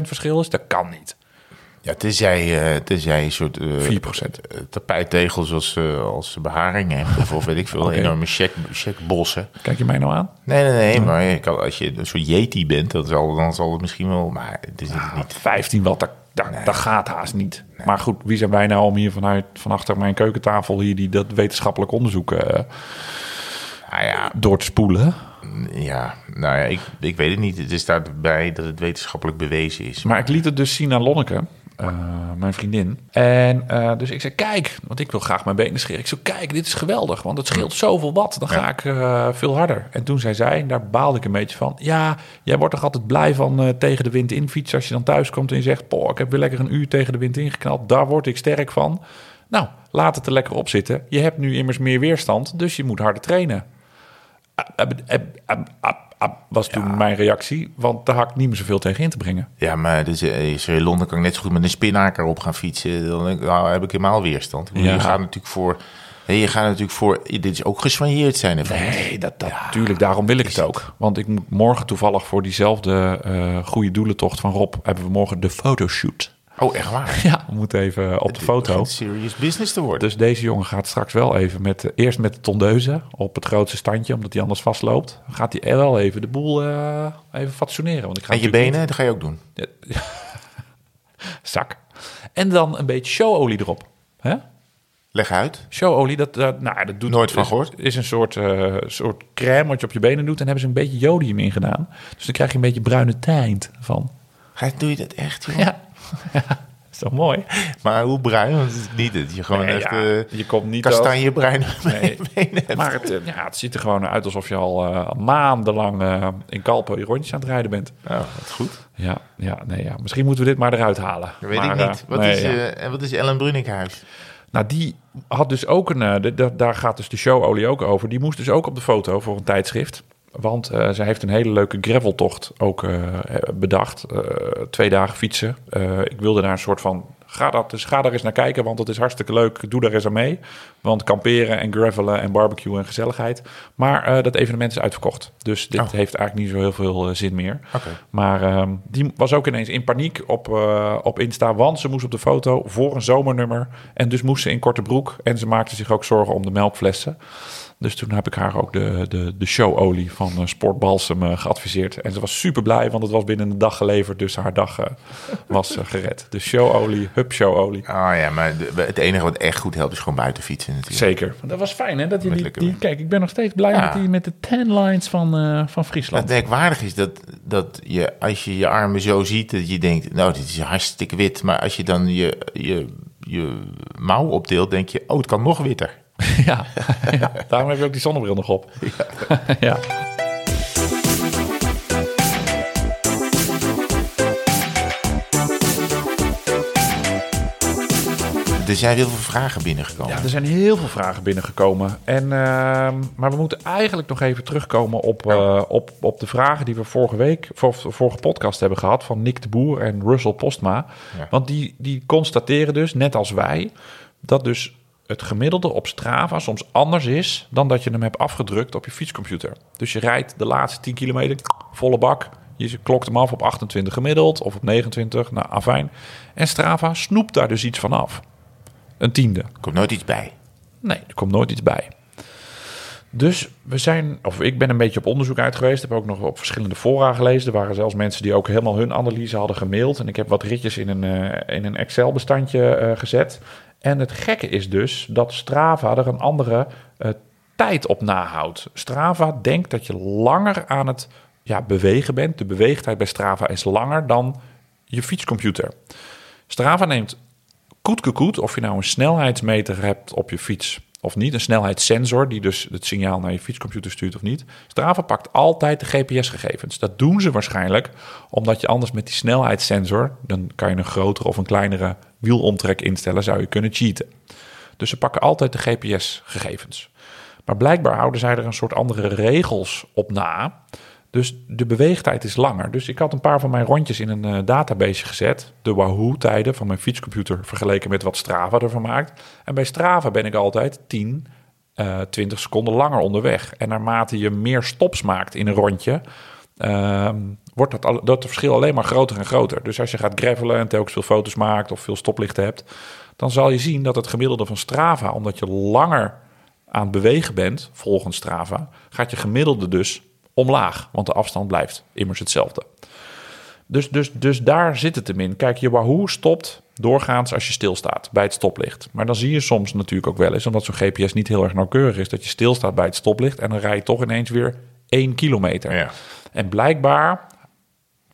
Speaker 1: verschil is. Dat kan niet.
Speaker 2: Ja, tenzij, eh tenzij een soort... eh
Speaker 1: 4%.
Speaker 2: eh, tapijttegels als, eh, als beharing hebt. Of, weet ik veel,
Speaker 1: Oké.
Speaker 2: enorme check, checkbossen.
Speaker 1: Kijk je mij nou aan?
Speaker 2: Nee, nee, nee. Maar je kan, als je een soort yeti bent, dan zal, dan zal het misschien wel... Maar het is het niet.
Speaker 1: 15 watt, dat, dat, dat gaat haast niet. Maar goed, wie zijn wij nou om hier vanuit van achter mijn keukentafel hier die dat wetenschappelijk onderzoek
Speaker 2: Nou ja,
Speaker 1: door te spoelen?
Speaker 2: ja, nou ja, ik, ik weet het niet. Het is daarbij dat het wetenschappelijk bewezen is.
Speaker 1: Maar ik liet het dus zien aan Lonneke, eh, mijn vriendin. En eh, dus ik zei, kijk, want ik wil graag mijn benen scheren. Ik zei, kijk, dit is geweldig, want het scheelt zoveel watt. Dan ga ik eh, veel harder. En toen zei zij, en daar baalde ik een beetje van... ja, jij wordt toch altijd blij van tegen de wind in fietsen... als je dan thuis komt en je zegt... poh, ik heb weer lekker een uur tegen de wind ingeknald. Daar word ik sterk van. Nou, laat het er lekker op zitten. Je hebt nu immers meer weerstand, dus je moet harder trainen. Was toen mijn reactie, want daar had ik niet meer zoveel tegen in te brengen.
Speaker 2: Ja, maar dus, is in Londen kan ik net zo goed met een spinaker op gaan fietsen. Dan nou, heb ik helemaal weerstand.
Speaker 1: Ja.
Speaker 2: Je gaat natuurlijk voor... Je gaat natuurlijk voor... Dit is ook geswanjeerd zijn ervan.
Speaker 1: Nee, dat, dat, tuurlijk, daarom wil ik het ook. Want ik moet morgen toevallig voor diezelfde eh goede doelentocht van Rob... hebben we morgen de fotoshoot.
Speaker 2: Oh, echt waar?
Speaker 1: Ja, we moeten even op de foto.
Speaker 2: Serious business te worden.
Speaker 1: Dus deze jongen gaat straks wel even met... eh, eerst met de tondeuze op het grootste standje... omdat hij anders vastloopt. Dan gaat hij wel even de boel eh, even fatsoeneren. Want ik ga
Speaker 2: en je benen, dat ga je ook doen.
Speaker 1: niet- Zak. En dan een beetje showolie erop. Hè?
Speaker 2: Leg uit.
Speaker 1: Showolie, dat, dat, nou, dat doet,
Speaker 2: Nooit van gehoord.
Speaker 1: is een soort, eh, soort crème wat je op je benen doet. En hebben ze een beetje jodium in gedaan. Dus dan krijg je een beetje bruine tint van.
Speaker 2: Doe je dat echt, joh?
Speaker 1: Ja is toch mooi?
Speaker 2: Maar hoe bruin? Want het is niet dat je gewoon
Speaker 1: Nee,
Speaker 2: echt
Speaker 1: ja,
Speaker 2: eh,
Speaker 1: je komt niet
Speaker 2: kastanjebruin
Speaker 1: Nee.
Speaker 2: hebt.
Speaker 1: Maar het, eh, ja, het ziet er gewoon uit alsof je al eh, maandenlang in Kalpen je rondjes aan het rijden bent.
Speaker 2: Oh, wat goed.
Speaker 1: Ja, ja, nee, ja. misschien moeten we dit maar eruit halen.
Speaker 2: Dat weet
Speaker 1: Maar,
Speaker 2: ik niet. Wat,
Speaker 1: nee,
Speaker 2: is,
Speaker 1: ja.
Speaker 2: wat is Ellen Brunninkhuis?
Speaker 1: Nou, die had dus ook een. de- de- daar gaat dus de showolie ook over. Die moest dus ook op de foto voor een tijdschrift. Want eh zij heeft een hele leuke graveltocht ook eh, bedacht. Eh, twee dagen fietsen. Ik wilde daar een soort van. Ga, dat, dus ga daar eens naar kijken, want het is hartstikke leuk. Doe daar eens aan mee. Want kamperen en gravelen en barbecue en gezelligheid. Maar dat evenement is uitverkocht. Dus dit
Speaker 2: Oh.
Speaker 1: heeft eigenlijk niet zo heel veel zin meer. Maar ehm, die was ook ineens in paniek op, op Insta. Want ze moest op de foto voor een zomernummer. En dus moest ze in korte broek. En ze maakte zich ook zorgen om de melkflessen. Dus toen heb ik haar ook de, de, de showolie van eh, Sport Balsam eh, geadviseerd. En ze was super blij, want het was binnen een dag geleverd. Dus haar dag eh, was gered. De showolie, hup showolie.
Speaker 2: Oh ja, maar de- het enige wat echt goed helpt is gewoon buiten fietsen natuurlijk.
Speaker 1: Zeker. Dat was fijn, hè? Dat je die, kijk, ik ben nog steeds blij
Speaker 2: Ja.
Speaker 1: met, die, met de ten lines van, van
Speaker 2: Het
Speaker 1: Friesland.
Speaker 2: merkwaardig is dat, dat je, als je je armen zo ziet, dat je denkt, nou, dit is hartstikke wit. Maar als je dan je, je, je mouw opdeelt, denk je, oh, het kan nog witter.
Speaker 1: ja, ja, daarom heb je ook die zonnebril nog op. ja.
Speaker 2: Er zijn heel veel vragen binnengekomen.
Speaker 1: Ja, er zijn heel veel vragen binnengekomen. En, ehm, maar we moeten eigenlijk nog even terugkomen op, eh, op, op de vragen die we vorige week, voor, vorige podcast hebben gehad van Nick de Boer en Russell Postma.
Speaker 2: Ja.
Speaker 1: Want die, die constateren dus, net als wij, dat dus het gemiddelde op Strava soms anders is dan dat je hem hebt afgedrukt op je fietscomputer. Dus je rijdt de laatste 10 kilometer volle bak. Je klokt hem af op 28 gemiddeld of op 29, nou afijn. En Strava snoept daar dus iets van af. Een tiende.
Speaker 2: Er komt nooit iets bij.
Speaker 1: Nee, er komt nooit iets bij. Dus we zijn, of ik ben een beetje op onderzoek uit geweest. Heb ook nog op verschillende fora gelezen. Er waren zelfs mensen die ook helemaal hun analyse hadden gemaild. En ik heb wat ritjes in een, eh, in een Excel-bestandje eh, gezet. En het gekke is dus dat Strava er een andere eh, tijd op nahoudt. Strava denkt dat je langer aan het ja, bewegen bent. De beweegtijd bij Strava is langer dan je fietscomputer. Strava neemt koet of je nou een snelheidsmeter hebt op je fiets of niet, een snelheidssensor die dus het signaal naar je fietscomputer stuurt of niet. Strava pakt altijd de GPS-gegevens. Dat doen ze waarschijnlijk omdat je anders met die snelheidssensor, dan kan je een grotere of een kleinere wielomtrek instellen, zou je kunnen cheaten. Dus ze pakken altijd de GPS-gegevens. Maar blijkbaar houden zij er een soort andere regels op na. Dus de beweegtijd is langer. Dus ik had een paar van mijn rondjes in een uh, database gezet. De Wahoo-tijden van mijn fietscomputer vergeleken met wat Strava ervan maakt. En bij Strava ben ik altijd 10, uh, 20 seconden langer onderweg. En naarmate je meer stops maakt in een rondje, uh, wordt dat, dat verschil alleen maar groter en groter. Dus als je gaat gravelen en telkens veel foto's maakt of veel stoplichten hebt, dan zal je zien dat het gemiddelde van Strava, omdat je langer aan het bewegen bent, volgens Strava, gaat je gemiddelde dus omlaag, want de afstand blijft immers hetzelfde. Dus, dus, dus daar zit het hem in. Kijk, je Wahoo stopt doorgaans als je stilstaat bij het stoplicht. Maar dan zie je soms natuurlijk ook wel eens, omdat zo'n GPS niet heel erg nauwkeurig is, dat je stilstaat bij het stoplicht en dan rij je toch ineens weer 1 kilometer.
Speaker 2: Ja.
Speaker 1: En blijkbaar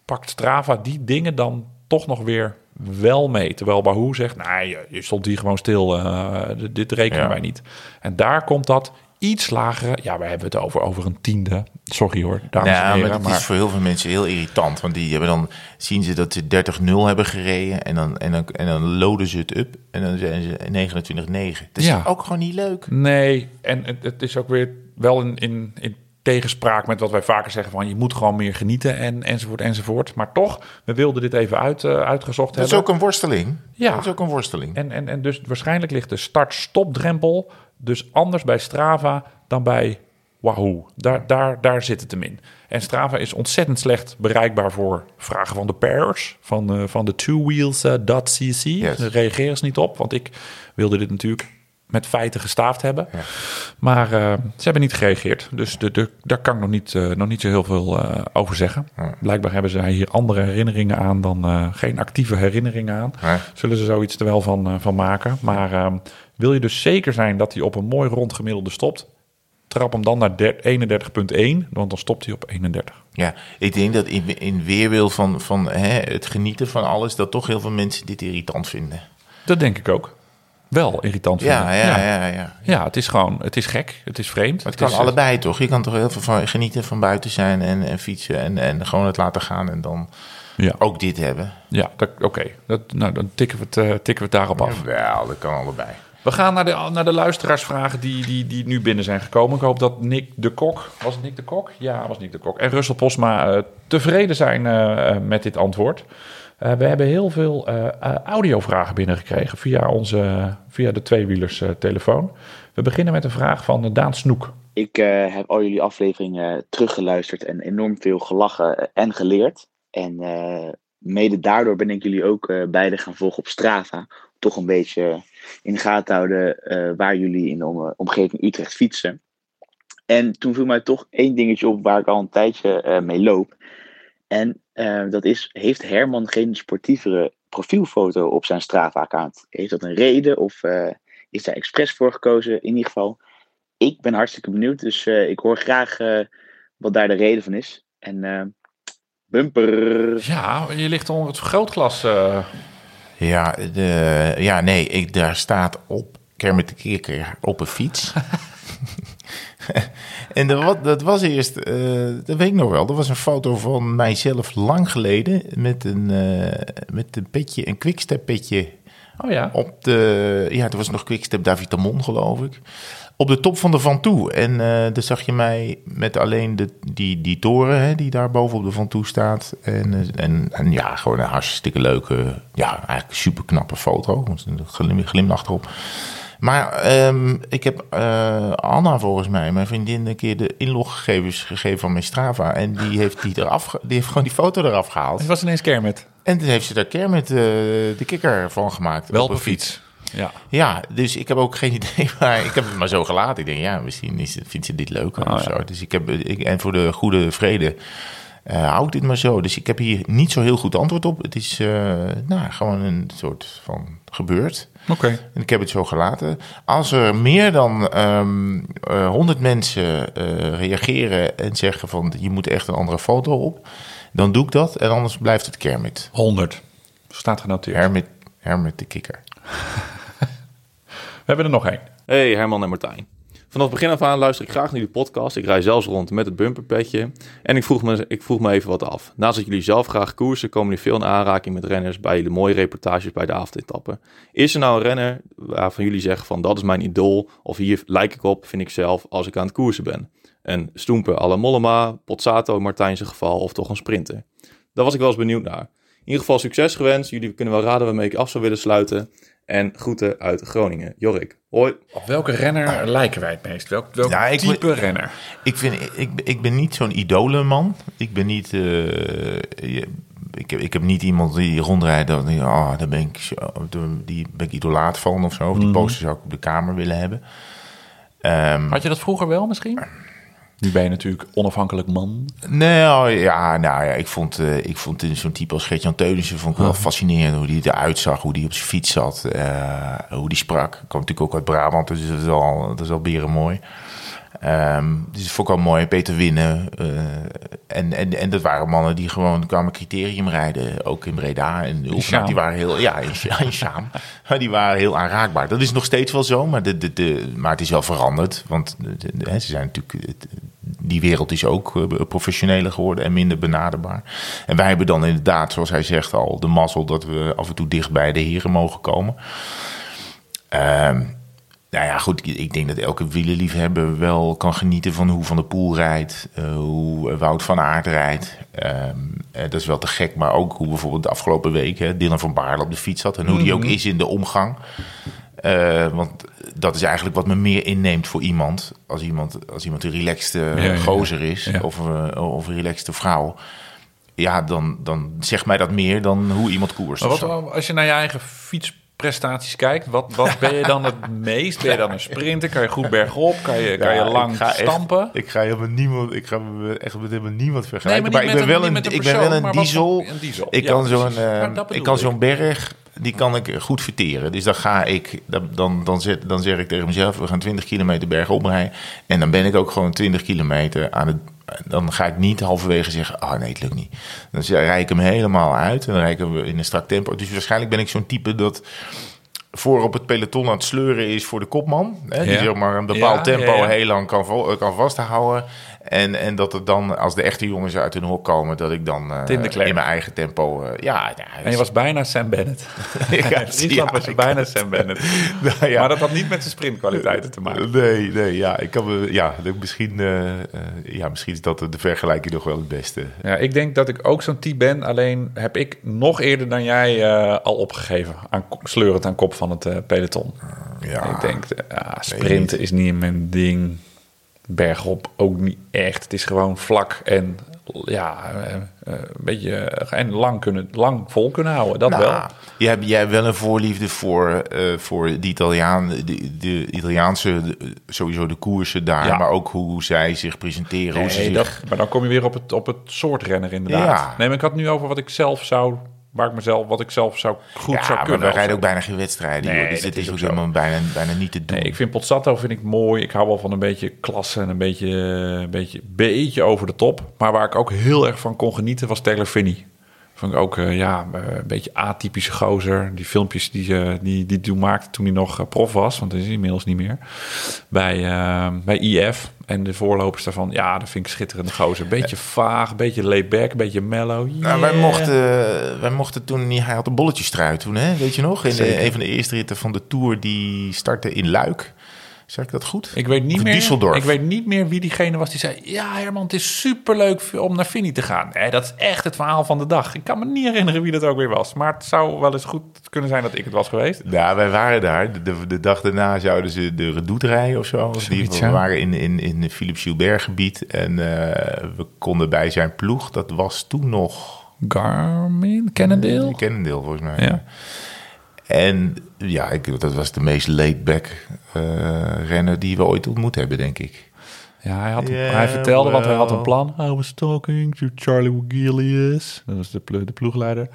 Speaker 1: pakt Strava die dingen dan toch nog weer wel mee. Terwijl Wahoo zegt, nee, je, je stond hier gewoon stil, uh, dit rekenen
Speaker 2: Ja.
Speaker 1: wij niet. En daar komt dat iets lagere, ja, we hebben het over, over een tiende. Sorry hoor, dames en
Speaker 2: Nou,
Speaker 1: heren.
Speaker 2: maar het
Speaker 1: maar-
Speaker 2: is voor heel veel mensen heel irritant. Want die hebben dan zien ze dat ze 30-0 hebben gereden. En dan, en, dan, en dan loaden ze het up. En dan zijn ze 29-9. Dat is
Speaker 1: Ja.
Speaker 2: ook gewoon niet leuk.
Speaker 1: Nee, en het, het is ook weer wel in, in, in tegenspraak met wat wij vaker zeggen van je moet gewoon meer genieten en, enzovoort enzovoort. Maar toch, we wilden dit even uit, eh, uitgezocht
Speaker 2: Dat is
Speaker 1: hebben.
Speaker 2: ook een worsteling.
Speaker 1: Ja.
Speaker 2: Dat is ook een worsteling.
Speaker 1: En, en, en dus waarschijnlijk ligt de start-stop-drempel dus anders bij Strava dan bij Wahoo. Daar, daar, daar zit het hem in. En Strava is ontzettend slecht bereikbaar voor vragen van de pairs, van, eh, van de twowheels.cc.
Speaker 2: Yes.
Speaker 1: Daar reageren ze niet op, want ik wilde dit natuurlijk met feiten gestaafd hebben.
Speaker 2: Ja.
Speaker 1: Maar eh, ze hebben niet gereageerd. Dus de, de, daar kan ik nog niet, eh, nog niet zo heel veel eh, over zeggen.
Speaker 2: Ja.
Speaker 1: Blijkbaar hebben zij hier andere herinneringen aan dan geen actieve herinneringen aan.
Speaker 2: Ja.
Speaker 1: Zullen ze zoiets er wel van, van maken. Maar eh, wil je dus zeker zijn dat hij op een mooi rond gemiddelde stopt, trap hem dan naar der- 31.1, want dan stopt hij op 31.
Speaker 2: Ja, ik denk dat in, in weerwil van, van hè, het genieten van alles... dat toch heel veel mensen dit irritant vinden.
Speaker 1: Dat denk ik ook. Wel irritant
Speaker 2: Ja,
Speaker 1: vinden.
Speaker 2: ja,
Speaker 1: ja.
Speaker 2: ja. ja,
Speaker 1: Ja, het is gewoon, het is gek, het is vreemd.
Speaker 2: Maar het kan allebei toch? Je kan toch heel veel van genieten van buiten zijn en, en fietsen en, en gewoon het laten gaan en dan
Speaker 1: Ja,
Speaker 2: ook dit hebben.
Speaker 1: ja oké. Dat- Nou, dan tikken we, het, eh, tikken we het daarop af.
Speaker 2: Wel, dat kan allebei.
Speaker 1: We gaan naar de, naar de luisteraarsvragen die, die, die nu binnen zijn gekomen. Ik hoop dat Nick de Kok, was het Nick de Kok? Ja, was Nick de Kok. En Russell Posma eh, tevreden zijn eh, met dit antwoord. Eh, we hebben heel veel eh, audiovragen binnengekregen via, onze, via de tweewielers eh, telefoon. We beginnen met een vraag van Daan Snoek.
Speaker 3: Ik heb al jullie afleveringen teruggeluisterd en enorm veel gelachen en geleerd. En mede daardoor ben ik jullie ook beide gaan volgen op Strava. Toch een beetje in de gaten houden waar jullie in de om- omgeving Utrecht fietsen. En toen viel mij toch één dingetje op waar ik al een tijdje mee loop. En eh, dat is, heeft Herman geen sportievere profielfoto op zijn Strava-account? Heeft dat een reden of eh, is daar expres voor gekozen? In ieder geval, ik ben hartstikke benieuwd. Dus eh, ik hoor graag eh, wat daar de reden van is. En bumper.
Speaker 1: Ja, je ligt onder het vergrootglas. eh
Speaker 2: Ja, de, ja nee, ik, daar staat op Kermit de Kikker op een fiets. en dat, dat was eerst, eh, dat weet ik nog wel, dat was een foto van mijzelf lang geleden met een, eh, met een petje, een quickstep petje
Speaker 1: Oh ja.
Speaker 2: op de, ja, er was nog quickstep David Tamon geloof ik. Op de top van de Van Toe. En eh daar zag je mij met alleen de, die, die toren hè, die daar boven op de Van Toe staat. En, en, en ja, gewoon een hartstikke leuke, ja, eigenlijk super knappe foto. Een glim, glimlach erop. Maar ehm, ik heb eh, Anna volgens mij, mijn vriendin, een keer de inloggegevens gegeven van mijn Strava. En die heeft, die eraf, die heeft gewoon die foto eraf gehaald.
Speaker 1: Het was ineens Kermit.
Speaker 2: En toen heeft ze daar Kermit uh, de kikker van gemaakt.
Speaker 1: Wel op een fiets. Ja.
Speaker 2: Ja, dus ik heb ook geen idee, maar ik heb het maar zo gelaten. Ik denk, ja, misschien is, vindt ze dit leuk
Speaker 1: Oh,
Speaker 2: of
Speaker 1: ja.
Speaker 2: zo. Dus ik heb, ik, en voor de goede vrede uh, hou ik dit maar zo. Dus ik heb hier niet zo heel goed antwoord op. Het is uh, nou, gewoon een soort van gebeurd.
Speaker 1: Oké. Okay.
Speaker 2: En ik heb het zo gelaten. Als er meer dan um, uh, 100 mensen uh, reageren en zeggen van je moet echt een andere foto op, dan doe ik dat. En anders blijft het Kermit.
Speaker 1: 100. Staat genoteerd.
Speaker 2: Hermit, Hermit de kikker.
Speaker 1: We hebben er nog één.
Speaker 4: Hey Herman en Martijn. Vanaf begin af aan luister ik graag naar jullie podcast. Ik rij zelfs rond met het bumperpetje. En ik vroeg, me, ik vroeg me even wat af. Naast dat jullie zelf graag koersen, komen jullie veel in aanraking met renners bij jullie mooie reportages bij de avondetappen. Is er nou een renner waarvan jullie zeggen van dat is mijn idool of hier lijk ik op, vind ik zelf, als ik aan het koersen ben? Een stoemper à Mollema, Pozzato in Martijn zijn geval of toch een sprinter? Daar was ik wel eens benieuwd naar. In ieder geval succes gewenst. Jullie kunnen wel raden waarmee ik af zou willen sluiten. En groeten uit Groningen. Jorik, hoi.
Speaker 1: Op welke renner lijken wij het meest? Welk, welk ja, ik type ben, renner?
Speaker 2: Ik, vind, ik, ik ben niet zo'n idolenman. Ik ben niet... Uh, ik, heb, ik heb niet iemand die rondrijdt... Dat, oh, daar ben ik, die ben ik idolaat van of zo. Of die
Speaker 1: Mhm.
Speaker 2: poster zou ik op de kamer willen hebben. Um,
Speaker 1: Had je dat vroeger wel misschien? Nu ben je natuurlijk onafhankelijk man.
Speaker 2: Nou ja, nou ja ik vond, uh, ik vond zo'n type als Gert-Jan Teunissen vond ik wel fascinerend. Hoe die eruit zag, hoe die op zijn fiets zat, uh, hoe die sprak. Ik kwam natuurlijk ook uit Brabant, dus dat is al, dat is al beren mooi. Um, dus dat vond ik mooi. Peter Winnen. Uh, en, en, en dat waren mannen die gewoon kwamen criterium rijden. Ook in Breda. En die waren heel, ja, in, in Sjaam. maar die waren heel aanraakbaar. Dat is nog steeds wel zo, maar, de, de, de, maar het is wel veranderd. Want de, de, ze zijn natuurlijk, die wereld is ook uh, professioneler geworden en minder benaderbaar. En wij hebben dan inderdaad, zoals hij zegt al, de mazzel dat we af en toe dicht bij de heren mogen komen. Um, nou ja, goed, ik denk dat elke wielerliefhebber wel kan genieten van hoe Van der Poel rijdt, uh, hoe Wout van Aert rijdt. Um, uh, dat is wel te gek, maar ook hoe bijvoorbeeld de afgelopen week hè, Dylan van Baarle op de fiets zat en hoe die ook is in de omgang. Uh, want dat is eigenlijk wat me meer inneemt voor iemand. Als iemand, als iemand een relaxte ja, ja, gozer is ja. of, of een relaxte vrouw. Ja, dan, dan zegt mij dat meer dan hoe iemand koerst.
Speaker 1: Maar wat, als je naar je eigen fiets prestaties kijkt, wat, wat ben je dan het meest? Ben je dan een sprinter? Kan je goed bergop? Kan je, kan je ja, lang
Speaker 2: ik ga
Speaker 1: stampen?
Speaker 2: Echt, ik ga helemaal niemand, ik ga echt met helemaal niemand vergelijken.
Speaker 1: Nee,
Speaker 2: maar,
Speaker 1: maar,
Speaker 2: ik ben wel
Speaker 1: een,
Speaker 2: een, ik ben wel een diesel.
Speaker 1: Een diesel.
Speaker 2: Ik
Speaker 1: ja,
Speaker 2: kan zo'n uh, ik kan zo'n berg, die kan ik goed verteren. Dus dan ga ik, dan, dan, dan, zet, dan zeg ik tegen mezelf, we gaan 20 kilometer bergop rijden. En dan ben ik ook gewoon 20 kilometer aan het dan ga ik niet halverwege zeggen, ah oh, nee, het lukt niet. Dan rijd ik hem helemaal uit en dan rijden we in een strak tempo. Dus waarschijnlijk ben ik zo'n type dat voor op het peloton aan het sleuren is voor de kopman. Hè, die zeg maar een bepaald ja, tempo ja, heel lang kan, kan vasthouden. En, en dat het dan, als de echte jongens uit hun hok komen, dat ik dan uh, in mijn eigen tempo... Uh, ja, ja,
Speaker 1: en je was bijna Sam Bennett. ja, Friesland was je bijna Sam Bennett. nou, maar dat had niet met zijn sprintkwaliteiten te maken.
Speaker 2: Nee, nee, ja. Ik kan, ja misschien, uh, ja, misschien is dat de vergelijking nog wel het beste.
Speaker 1: Ja, ik denk dat ik ook zo'n type ben. Alleen heb ik nog eerder dan jij al opgegeven. Aan, sleurend aan kop van het peloton.
Speaker 2: Ja,
Speaker 1: ik denk, sprinten is niet mijn ding bergop ook niet echt. Het is gewoon vlak en ja, een beetje en lang, kunnen, lang vol kunnen houden. Dat
Speaker 2: nou,
Speaker 1: wel.
Speaker 2: Je hebt, jij hebt wel een voorliefde voor, uh, voor de, Italiaan, de, de Italiaanse, de, sowieso de koersen daar, ja. maar ook hoe zij zich presenteren.
Speaker 1: Nee,
Speaker 2: hoe ze
Speaker 1: dat,
Speaker 2: zich...
Speaker 1: Maar dan kom je weer op het, op het soort renner inderdaad. Ja. Nee, maar ik had nu over wat ik zelf zou waar ik mezelf, wat ik zelf zou goed
Speaker 2: ja,
Speaker 1: zou kunnen.
Speaker 2: Maar we rijden ook bijna geen wedstrijden.
Speaker 1: Nee,
Speaker 2: joh. Dus
Speaker 1: dit
Speaker 2: is ook helemaal bijna, bijna niet te doen.
Speaker 1: Nee, ik vind Pozzato vind ik mooi. Ik hou wel van een beetje klasse en een beetje, een beetje, beetje over de top. Maar waar ik ook heel erg van kon genieten was Taylor Finney. Vond ik ook eh, ja, eh, een beetje atypische gozer. Die filmpjes die, eh, die, die toen maakte toen hij nog prof was, want dat is hij inmiddels niet meer. Bij, bij IF en de voorlopers daarvan. Ja, dat vind ik schitterende gozer. Beetje vaag, beetje laid back, beetje mellow.
Speaker 2: Nou, wij, mochten, wij mochten toen niet... Hij had een bolletjestrui toen, hè? Weet je nog? In de, een van de eerste ritten van de Tour die startte in Luik. Zeg ik dat goed?
Speaker 1: Ik weet, niet
Speaker 2: Of
Speaker 1: meer,
Speaker 2: Düsseldorf.
Speaker 1: ik weet niet meer wie diegene was die zei... Ja, Herman, het is superleuk om naar Fini te gaan. Nee, dat is echt het verhaal van de dag. Ik kan me niet herinneren wie dat ook weer was. Maar het zou wel eens goed kunnen zijn dat ik het was geweest.
Speaker 2: Ja, wij waren daar. De, de, de dag daarna zouden ze de Redoute rijden of zo. Die, we waren in, in, in het Philippe Gilbert gebied. En eh, we konden bij zijn ploeg. Dat was toen nog...
Speaker 1: Garmin? Cannondale?
Speaker 2: Cannondale, volgens mij.
Speaker 1: Ja.
Speaker 2: En ja, ik, dat was de meest laid-back eh, renner die we ooit ontmoet hebben, denk ik.
Speaker 1: Ja, hij, had,
Speaker 2: Ja,
Speaker 1: hij vertelde, want hij had een plan. I was talking to Charlie Wigilius. Dat was de, plo- de ploegleider.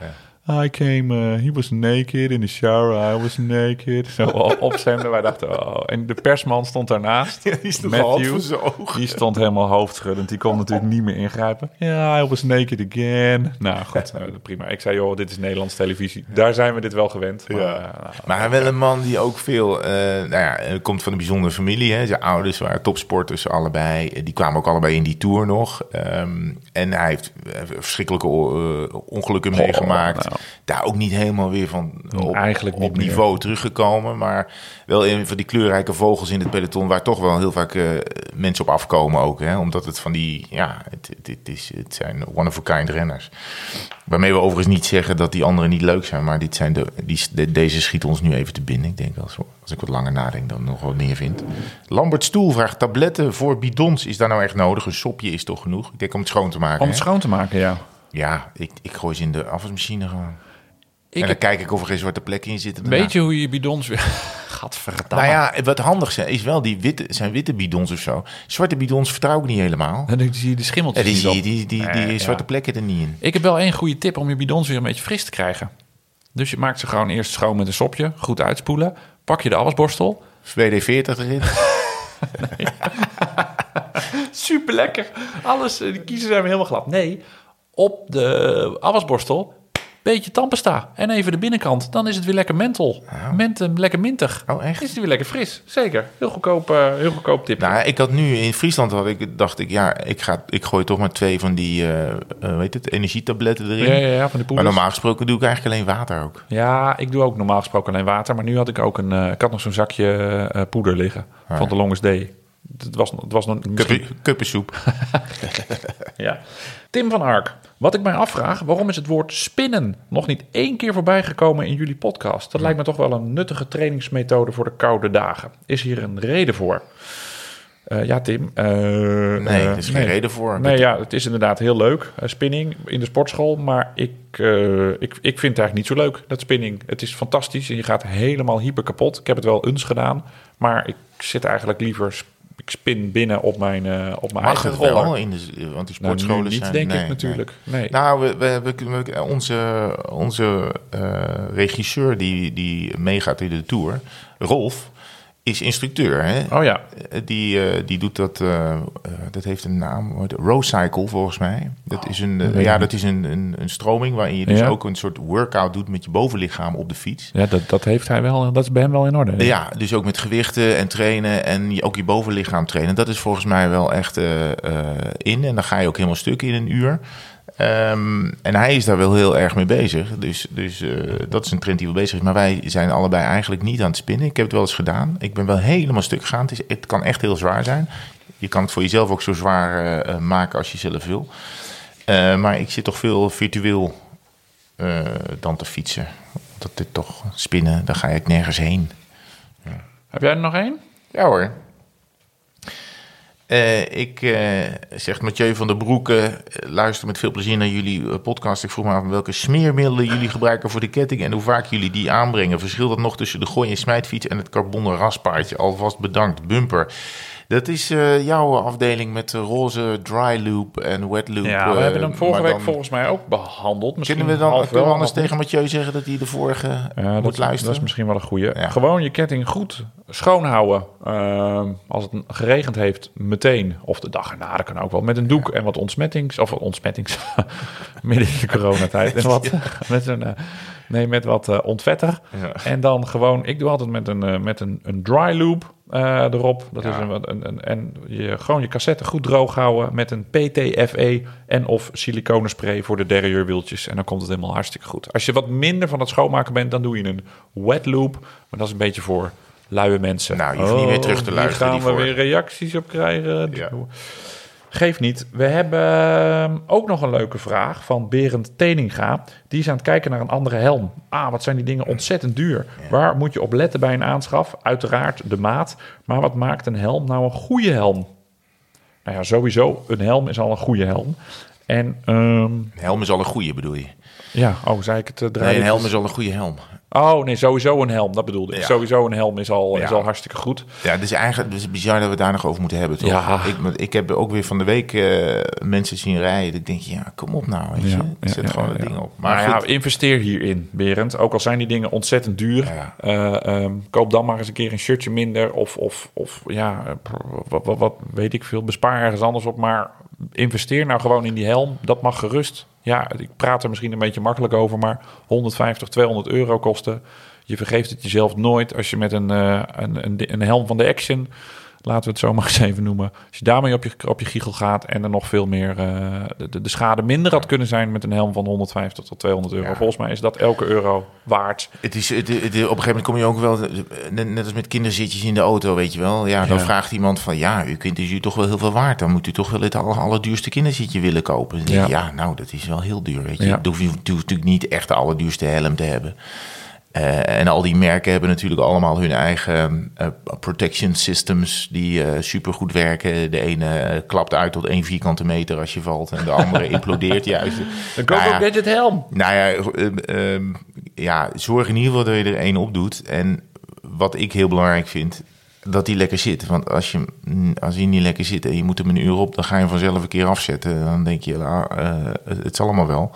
Speaker 1: I came, uh, he was naked in the shower, I was naked. Zo op- opzenden. Wij dachten, oh. En de persman stond daarnaast.
Speaker 2: Ja, die stond ogen.
Speaker 1: Die stond helemaal hoofdschuddend. Die kon natuurlijk niet meer ingrijpen. Ja, I was naked again. Nou goed, nou, prima. Ik zei, joh, dit is Nederlands televisie. Daar zijn we dit wel gewend. Maar,
Speaker 2: Ja.
Speaker 1: eh, nou,
Speaker 2: Maar wel een man die ook veel, eh, nou ja, hij komt van een bijzondere familie. Hè. Zijn ouders waren topsporters allebei. Eh, Die kwamen ook allebei in die tour nog. Ehm, en hij heeft eh, verschrikkelijke eh, ongelukken meegemaakt.
Speaker 1: nou.
Speaker 2: Daar ook niet helemaal weer van op,
Speaker 1: Eigenlijk niet
Speaker 2: op
Speaker 1: meer.
Speaker 2: niveau teruggekomen. Maar wel een van die kleurrijke vogels in het peloton... waar toch wel heel vaak eh, mensen op afkomen ook. Hè. Omdat het van die, ja, het, het, het is, het zijn one-of-a-kind renners. Waarmee we overigens niet zeggen dat die anderen niet leuk zijn. Maar dit zijn de, die, de- deze schieten ons nu even te binnen. Ik denk als, als ik wat langer nadenk dan nog wat meer vind. Lambert Stoel vraagt tabletten voor bidons. Is daar nou echt nodig? Een sopje is toch genoeg? Ik denk om het schoon te maken.
Speaker 1: Om het
Speaker 2: hè?
Speaker 1: schoon te maken, ja.
Speaker 2: Ja, ik, ik gooi ze in de afwasmachine gewoon.
Speaker 1: Ik
Speaker 2: en dan
Speaker 1: heb,
Speaker 2: kijk ik of er geen zwarte plekken in zitten.
Speaker 1: weet je hoe je je bidons weer... Gadverdamme.
Speaker 2: Nou ja, wat handig zijn, is wel die witte, zijn witte bidons of zo. Zwarte bidons vertrouw ik niet helemaal.
Speaker 1: En dan zie je de
Speaker 2: Ja,
Speaker 1: schimmeltjes
Speaker 2: die,
Speaker 1: niet
Speaker 2: die, die, die, die
Speaker 1: Nee,
Speaker 2: zwarte
Speaker 1: ja.
Speaker 2: plekken er niet in.
Speaker 1: Ik heb wel één goede tip om je bidons weer een beetje fris te krijgen. Dus je maakt ze gewoon eerst schoon met een sopje, goed uitspoelen. Pak je de afwasborstel.
Speaker 2: WD-40 erin.
Speaker 1: Super lekker. Alles, eh, de kiezen zijn weer helemaal glad. Nee, op de afwasborstel, beetje tandpasta. En even de binnenkant. Dan is het weer lekker menthol. Ment, eh, lekker mintig.
Speaker 2: Oh, echt?
Speaker 1: Is het weer lekker fris. Zeker. Heel goedkoop, eh, heel goedkoop tip.
Speaker 2: Nou, ik had nu in Friesland had ik, dacht ik, ja, ik, ga, ik gooi toch maar twee van die, eh weet het, energietabletten erin.
Speaker 1: ja, ja, ja, van die
Speaker 2: Maar normaal gesproken doe ik eigenlijk alleen water ook.
Speaker 1: Ja, ik doe ook normaal gesproken alleen water. Maar nu had ik ook een, ik had nog zo'n zakje poeder liggen. Van de Longest Day. Het was, het was
Speaker 2: Kuppen- Kuppensoep.
Speaker 1: Ja. Tim van Ark, wat ik mij afvraag, waarom is het woord spinnen nog niet één keer voorbij gekomen in jullie podcast? Dat lijkt me toch wel een nuttige trainingsmethode voor de koude dagen. Is hier een reden voor? Eh, ja, Tim. eh,
Speaker 2: Nee,
Speaker 1: eh,
Speaker 2: er is geen reden voor.
Speaker 1: Nee, ja, het is inderdaad heel leuk, spinning in de sportschool. Maar ik, eh, ik, ik vind het eigenlijk niet zo leuk, dat spinning. Het is fantastisch en je gaat helemaal hyper kapot. Ik heb het wel eens gedaan, maar ik zit eigenlijk liever... Ik spin binnen op mijn, eh, op mijn
Speaker 2: Mag
Speaker 1: eigen
Speaker 2: het wel, in de, want die
Speaker 1: Nou,
Speaker 2: sportscholen
Speaker 1: niet,
Speaker 2: zijn...
Speaker 1: denk
Speaker 2: nee,
Speaker 1: ik natuurlijk. Nee.
Speaker 2: Nou, we, we, we- we- onze, onze eh, regisseur die, die meegaat in de Tour, Rolf, is instructeur. Hè?
Speaker 1: Oh ja,
Speaker 2: Eh, Die, eh, die doet dat, eh, dat heeft een naam? Rowcycle volgens mij. Dat is een,
Speaker 1: weet
Speaker 2: ja, dat is een, een, een stroming waarin je dus
Speaker 1: Ja.
Speaker 2: ook een soort workout doet met je bovenlichaam op de fiets.
Speaker 1: ja dat, dat heeft hij wel. Dat is bij hem wel in orde.
Speaker 2: Ja, dus ook met gewichten en trainen en je- ook je bovenlichaam trainen. Dat is volgens mij wel echt in. En dan ga je ook helemaal stuk in een uur. Ehm, en hij is daar wel heel erg mee bezig. Dus, dus eh, dat is een trend die wel bezig is. Maar wij zijn allebei eigenlijk niet aan het spinnen. Ik heb het wel eens gedaan. Ik ben wel helemaal stuk gegaan. Het, is, het kan echt heel zwaar zijn. Je kan het voor jezelf ook zo zwaar eh, eh, maken als je zelf wil. Maar ik zit toch veel virtueel dan te fietsen. Dat dit toch spinnen, daar ga ik nergens heen.
Speaker 1: Heb jij er nog één?
Speaker 2: Ja hoor. Eh, ik, eh, zegt Mathieu van der Broeke, eh, luister met veel plezier naar jullie podcast. Ik vroeg me af welke smeermiddelen jullie gebruiken voor de ketting en hoe vaak jullie die aanbrengen. Verschilt dat nog tussen de gooi- en smijtfiets en het carbonnen raspaardje? Alvast bedankt, Bumper. Dat is eh, jouw afdeling met de roze dry loop en wet loop.
Speaker 1: Ja, we
Speaker 2: eh,
Speaker 1: hebben hem vorige week
Speaker 2: dan-
Speaker 1: volgens mij ook behandeld. Misschien
Speaker 2: Kunnen we dan kunnen we anders tegen Mathieu zeggen dat hij de vorige moet
Speaker 1: dat,
Speaker 2: luisteren?
Speaker 1: dat is misschien wel een goede.
Speaker 2: Ja.
Speaker 1: Gewoon je ketting goed schoonhouden. Ehm, als het geregend heeft, meteen. Of de dag erna, dat kan ook wel. Met een doek en wat ontsmettings. Of ontsmettings. midden in de coronatijd. En wat, met een, eh, nee, met wat eh, ontvetter. En dan gewoon, ik doe altijd met een, eh, met een, een dry loop eh, erop. Dat
Speaker 2: Ja.
Speaker 1: is een, een, een, en je, gewoon je cassette goed droog houden met een PTFE en of siliconenspray voor de derrieurwieltjes. En dan komt het helemaal hartstikke goed. Als je wat minder van het schoonmaken bent, dan doe je een wet loop. Maar dat is een beetje voor luie mensen.
Speaker 2: Nou, je hoeft niet meer terug te
Speaker 1: hier
Speaker 2: luisteren,
Speaker 1: gaan we weer reacties op krijgen.
Speaker 2: Ja.
Speaker 1: Geef niet. We hebben ehm, ook nog een leuke vraag van Berend Teninga. Die is aan het kijken naar een andere helm. Ah, wat zijn die dingen ontzettend duur. Waar moet je op letten bij een aanschaf? Uiteraard de maat. Maar wat maakt een helm nou een goede helm? Nou ja, sowieso, een helm is al een goede helm. En ehm,
Speaker 2: Een helm is al een goede, bedoel je?
Speaker 1: ja, oh, zei ik het uh,
Speaker 2: Nee, een helm is al een goede helm.
Speaker 1: Oh, nee, sowieso een helm, dat bedoelde ik.
Speaker 2: Ja.
Speaker 1: Sowieso een helm is al, is al hartstikke goed.
Speaker 2: Ja, het is eigenlijk het is bizar dat we daar nog over moeten hebben, toch?
Speaker 1: Ja.
Speaker 2: Ik, ik heb ook weer van de week eh, mensen zien rijden. Ik denk, ja, kom op nou, weet je.
Speaker 1: Ja,
Speaker 2: Zet gewoon
Speaker 1: ja.
Speaker 2: ding op.
Speaker 1: Maar,
Speaker 2: Maar
Speaker 1: ja,
Speaker 2: goed,
Speaker 1: investeer hierin, Berend. Ook al zijn die dingen ontzettend duur. Eh, ehm, koop dan maar eens een keer een shirtje minder. Of, of, of ja, wat, wat, wat weet ik veel. Bespaar ergens anders op. Maar investeer nou gewoon in die helm. Dat mag gerust. Ja, ik praat er misschien een beetje makkelijk over. Maar 150, 200 euro kosten. Je vergeeft het jezelf nooit als je met een, eh, een, een, een helm van de Action... Laten we het zo maar eens even noemen. Als je daarmee op je, op je giegel gaat en er nog veel meer eh, de, de, de schade minder had kunnen zijn met een helm van 150 tot 200 euro.
Speaker 2: Ja.
Speaker 1: Volgens mij is dat elke euro waard.
Speaker 2: het is, het, het- op een gegeven moment kom je ook wel, net, net als met kinderzitjes in de auto, weet je wel. Ja, dan
Speaker 1: Ja.
Speaker 2: vraagt iemand van, ja, uw kind is u toch wel heel veel waard. Dan moet u toch wel het aller, allerduurste kinderzitje willen kopen.
Speaker 1: Ja.
Speaker 2: ja, nou, dat is wel heel duur, weet je.
Speaker 1: Ja.
Speaker 2: Je hoeft, je natuurlijk niet echt de allerduurste helm te hebben. Eh, en al die merken hebben natuurlijk allemaal hun eigen eh, protection systems die eh supergoed werken. De ene klapt uit tot één vierkante meter als je valt en de andere implodeert juist.
Speaker 1: Een
Speaker 2: Nou ja,
Speaker 1: Gadget helm.
Speaker 2: nou ja, eh, eh, ja, zorg in ieder geval dat je er één op doet. En wat ik heel belangrijk vind, dat die lekker zit. Want als, je, mm, als die niet lekker zit en je moet hem een uur op, dan ga je hem vanzelf een keer afzetten. Dan denk je, nou, het het is allemaal wel.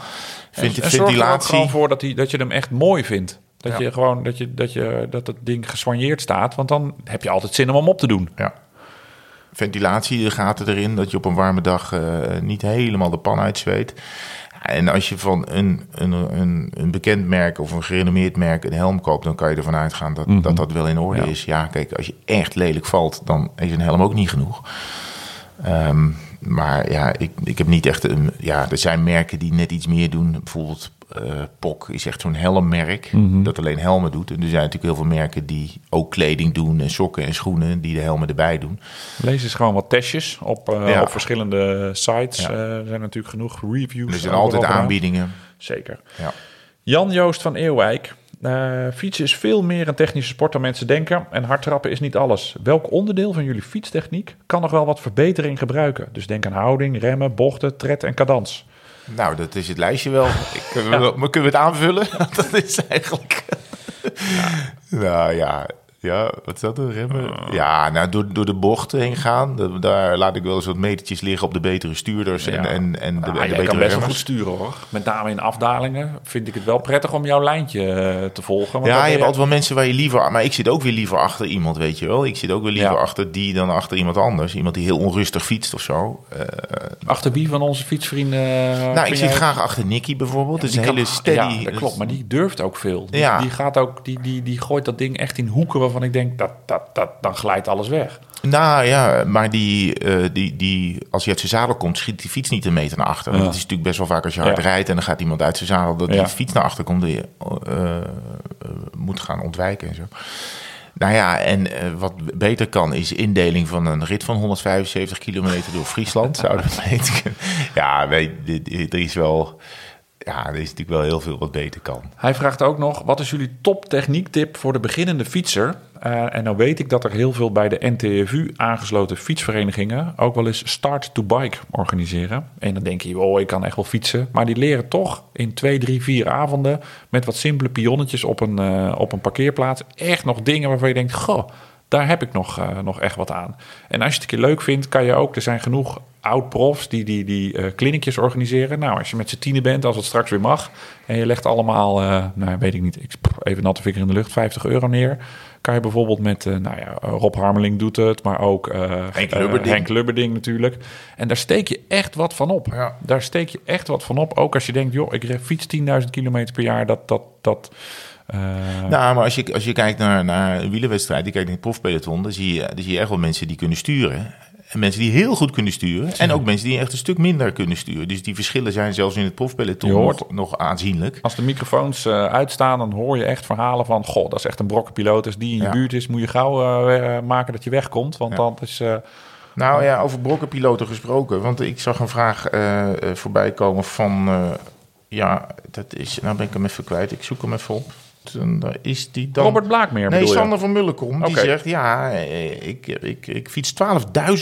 Speaker 2: Vind,
Speaker 1: en zorg er ook gewoon voor dat, die, dat je hem echt mooi vindt. Dat
Speaker 2: Ja.
Speaker 1: je gewoon dat, je, dat, je, dat het ding gesoigneerd staat. Want dan heb je altijd zin om hem op te doen.
Speaker 2: Ja. Ventilatie, gaten erin, dat je op een warme dag eh, niet helemaal de pan uitzweet. En als je van een, een, een, een bekend merk of een gerenommeerd merk een helm koopt, dan kan je ervan uitgaan dat dat, dat wel in orde
Speaker 1: Ja.
Speaker 2: is. Ja, kijk, als je echt lelijk valt, dan is een helm ook niet genoeg. Ehm, maar ja, ik, ik heb niet echt een. Ja, er zijn merken die net iets meer doen. Bijvoorbeeld eh POC is echt zo'n helmmerk dat alleen helmen doet. En er zijn natuurlijk heel veel merken die ook kleding doen en sokken en schoenen die de helmen erbij doen.
Speaker 1: Lees eens gewoon wat testjes op, eh,
Speaker 2: Ja.
Speaker 1: op verschillende sites.
Speaker 2: Ja.
Speaker 1: Eh, er zijn natuurlijk genoeg reviews.
Speaker 2: Er zijn altijd aanbiedingen.
Speaker 1: Zeker.
Speaker 2: Ja.
Speaker 1: Jan Joost van Eeuwijk. Fietsen is veel meer een technische sport dan mensen denken. En hardtrappen is niet alles. Welk onderdeel van jullie fietstechniek kan nog wel wat verbetering gebruiken? Dus denk aan houding, remmen, bochten, tred en cadans.
Speaker 2: Nou, dat is het lijstje wel. Ik, kunnen, we, kunnen we het aanvullen? dat is eigenlijk. Nou ja, ja, wat is dat? Een remmen? Ja, nou, door, door de bochten heen gaan. Daar laat ik wel eens wat metertjes liggen op de betere stuurders en,
Speaker 1: Ja.
Speaker 2: en, en de,
Speaker 1: Ah,
Speaker 2: en de
Speaker 1: jij
Speaker 2: betere
Speaker 1: kan best wel goed sturen hoor. Met name in afdalingen vind ik het wel prettig om jouw lijntje eh, te volgen. want
Speaker 2: Ja, je hebt altijd wel mensen waar je liever... Maar ik zit ook weer liever achter iemand, weet je wel. Ik zit ook weer liever
Speaker 1: Ja.
Speaker 2: achter die dan achter iemand anders. Iemand die heel onrustig fietst of zo. Eh,
Speaker 1: Achter wie van onze fietsvrienden? eh,
Speaker 2: nou, ik
Speaker 1: jij-
Speaker 2: zit graag achter Nicky bijvoorbeeld. Dat is een hele steady...
Speaker 1: Ja, dat klopt. Maar die durft ook veel. Die,
Speaker 2: Ja.
Speaker 1: die, gaat ook, die, die, die gooit dat ding echt in hoeken waarvan ik denk, dat, dat, dat, dan glijdt alles weg.
Speaker 2: Nou ja, maar die, eh, die, die, als hij uit zijn zadel komt, schiet die fiets niet een meter naar achter. Want
Speaker 1: Ja.
Speaker 2: Dat is natuurlijk best wel vaak als je hard
Speaker 1: Ja.
Speaker 2: rijdt en dan gaat iemand uit zijn zadel, dat
Speaker 1: Ja.
Speaker 2: die fiets naar achter komt, die je eh, moet gaan ontwijken en zo. Nou ja, en eh, wat beter kan is indeling van een rit van 175 kilometer door Friesland. Zou dat kunnen? Ja, weet, er is wel, ja, er is natuurlijk wel heel veel wat beter kan.
Speaker 1: Hij vraagt ook nog, wat is jullie top techniektip voor de beginnende fietser? Eh, en nou weet ik dat er heel veel bij de NTFU aangesloten fietsverenigingen ook wel eens start to bike organiseren. En dan denk je, oh, ik kan echt wel fietsen. Maar die leren toch in twee, drie, vier avonden met wat simpele pionnetjes op een, eh, op een parkeerplaats echt nog dingen waarvan je denkt, goh, Daar heb ik nog, eh, nog echt wat aan. En als je het een keer leuk vindt, kan je ook... Er zijn genoeg oud-profs die, die, die eh kliniekjes organiseren. Nou, als je met z'n tienen bent, als het straks weer mag... en je legt allemaal, eh, nou weet ik niet... Ik, even natte vinger in de lucht, 50 euro neer... kan je bijvoorbeeld met, eh, nou ja, Rob Harmeling doet het... maar ook
Speaker 2: Henk Lubberding.
Speaker 1: Henk Lubberding natuurlijk. En daar steek je echt wat van op.
Speaker 2: Ja.
Speaker 1: Daar steek je echt wat van op. Ook als je denkt, joh, ik fiets 10.000 kilometer per jaar... dat, dat, dat
Speaker 2: Nou, maar als je, als je kijkt naar, naar een wielerwedstrijd, die kijkt naar het profpeloton, dan zie, je, dan zie je echt wel mensen die kunnen sturen. En mensen die heel goed kunnen sturen. En ook mensen die echt een stuk minder kunnen sturen. Dus die verschillen zijn zelfs in het profpeloton nog, nog aanzienlijk.
Speaker 1: Als de microfoons eh, uitstaan, dan hoor je echt verhalen van... goh, dat is echt een brokkenpiloot. Als die in je
Speaker 2: Ja.
Speaker 1: buurt is, moet je gauw eh, maken dat je wegkomt. Want
Speaker 2: Ja.
Speaker 1: dan is... eh,
Speaker 2: Nou ja, over brokkenpiloten gesproken. Want ik zag een vraag eh, eh, voorbij komen van... eh, ja, dat is... Nou ben ik hem even kwijt. Ik zoek hem even op. Dan is die dan...
Speaker 1: Robert Blaakmeer
Speaker 2: Nee? Sander van Mullenkom. Die zegt, ja, eh, ik, ik, ik fiets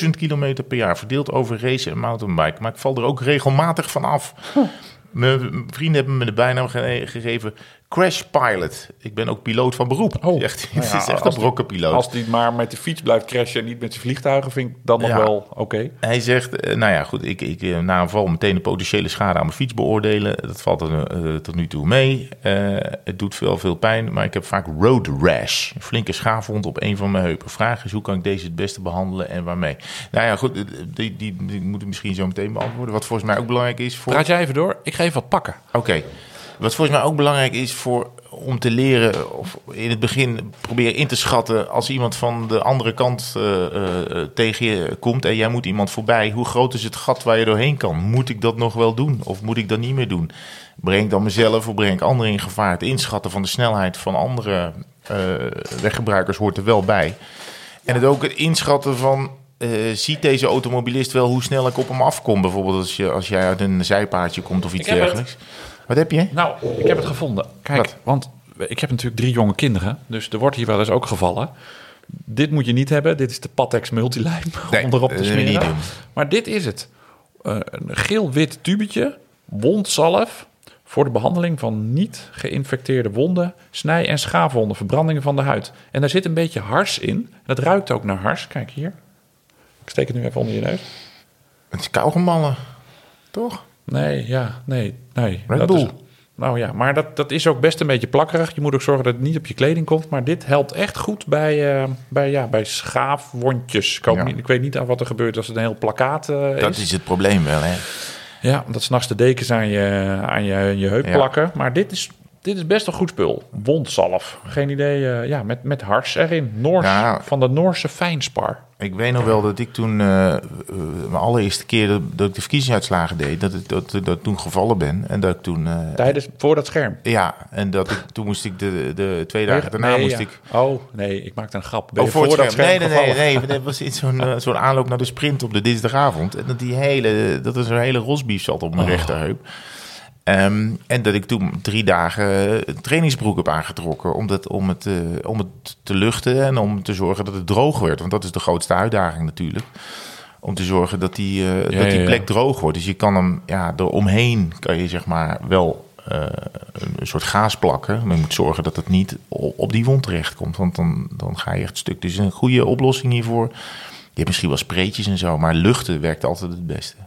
Speaker 2: 12.000 kilometer per jaar. Verdeeld over race en mountainbike. Maar ik val er ook regelmatig van af. Mijn vrienden hebben me de bijnaam ge- gegeven... Crash Pilot. Ik ben ook piloot van beroep.
Speaker 1: Oh,
Speaker 2: Zegt hij.
Speaker 1: nou ja,
Speaker 2: is echt
Speaker 1: als
Speaker 2: een brokkenpiloot.
Speaker 1: Als die maar met de fiets blijft crashen en niet met zijn vliegtuigen... vind ik dat nog
Speaker 2: Ja.
Speaker 1: wel oké.
Speaker 2: Hij zegt, eh, nou ja, goed, ik, ik eh, na een val meteen de potentiële schade aan mijn fiets beoordelen. Dat valt er eh, tot nu toe mee. Het doet veel, veel pijn, maar ik heb vaak road rash. Een flinke schaafwond op een van mijn heupen. Vraag is, hoe kan ik deze het beste behandelen en waarmee? Nou ja, goed, die, die, die moeten misschien zo meteen beantwoorden. Wat volgens mij ook belangrijk is voor...
Speaker 1: Praat jij even door? Ik ga even wat pakken.
Speaker 2: Oké. Wat volgens mij ook belangrijk is voor, om te leren, of in het begin proberen in te schatten, als iemand van de andere kant eh, tegen je komt en jij moet iemand voorbij, hoe groot is het gat waar je doorheen kan? Moet ik dat nog wel doen of moet ik dat niet meer doen? Breng ik dan mezelf of breng ik anderen in gevaar? Het inschatten van de snelheid van andere weggebruikers hoort er wel bij. En het ook het inschatten van. ziet deze automobilist wel hoe snel ik op hem afkom? Bijvoorbeeld als, je, als jij uit een zijpaadje komt of iets
Speaker 1: het.
Speaker 2: Wat heb je?
Speaker 1: Nou, ik heb het gevonden. Kijk,
Speaker 2: Wat?
Speaker 1: want ik heb natuurlijk drie jonge kinderen. Dus er wordt hier wel eens ook gevallen. Dit moet je niet hebben. Dit is de Patex Multiline
Speaker 2: Nee,
Speaker 1: om erop te
Speaker 2: eh,
Speaker 1: smeren. Maar dit is het. Eh, een geel-wit tubetje, wondzalf... voor de behandeling van niet geïnfecteerde wonden... snij- en schaafwonden, verbrandingen van de huid. En daar zit een beetje hars in. Dat ruikt ook naar hars. Kijk hier. Ik steek het nu even onder je neus.
Speaker 2: Het is kauwgomballen, toch?
Speaker 1: Nee, ja, nee, nee.
Speaker 2: Red
Speaker 1: dat
Speaker 2: Bull.
Speaker 1: Is, nou ja, maar dat, dat is ook best een beetje plakkerig. Je moet ook zorgen dat het niet op je kleding komt. Maar dit helpt echt goed bij, eh, bij, ja, bij schaafwondjes. Ik, hoop
Speaker 2: Ja.
Speaker 1: niet, ik weet niet aan wat er gebeurt als het een heel plakkaat eh,
Speaker 2: Dat
Speaker 1: is.
Speaker 2: is het probleem wel, hè?
Speaker 1: Ja, dat s'nachts de dekens aan je, aan je, je heup
Speaker 2: Ja.
Speaker 1: plakken. Maar dit is, dit is best een goed spul. Wondzalf. Geen idee. eh, ja, met, met hars erin. Noors,
Speaker 2: Ja.
Speaker 1: Van de Noorse fijnspar.
Speaker 2: Ik weet nog wel dat ik toen, eh, eh, mijn allereerste keer dat, dat ik de verkiezingsuitslagen deed, dat ik dat, toen gevallen ben. En dat ik toen, eh,
Speaker 1: Tijdens, voor dat scherm.
Speaker 2: ja, en dat ik, toen moest ik de, de twee dagen daarna
Speaker 1: Nee,
Speaker 2: moest
Speaker 1: ja.
Speaker 2: ik...
Speaker 1: Oh, nee, ik maakte een grap. Ben
Speaker 2: Oh, voor
Speaker 1: dat
Speaker 2: scherm. Nee, nee, nee, nee. Dat was in zo'n zo'n aanloop naar de sprint op de dinsdagavond. En dat die hele, dat er zo'n hele rosbief zat op mijn
Speaker 1: Oh.
Speaker 2: rechterheup. Ehm, en dat ik toen drie dagen een trainingsbroek heb aangetrokken om, dat, om, het, eh, om het te luchten en om te zorgen dat het droog werd. Want dat is de grootste uitdaging natuurlijk. Om te zorgen dat die, eh,
Speaker 1: Ja,
Speaker 2: dat die
Speaker 1: ja,
Speaker 2: plek
Speaker 1: ja.
Speaker 2: droog wordt. Dus je kan hem, ja, eromheen kan je zeg maar wel eh, een soort gaas plakken. Maar je moet zorgen dat het niet op die wond terechtkomt. Want dan, dan ga je echt stuk. Dus een goede oplossing hiervoor. Je hebt misschien wel spreetjes en zo, maar luchten werkt altijd het beste.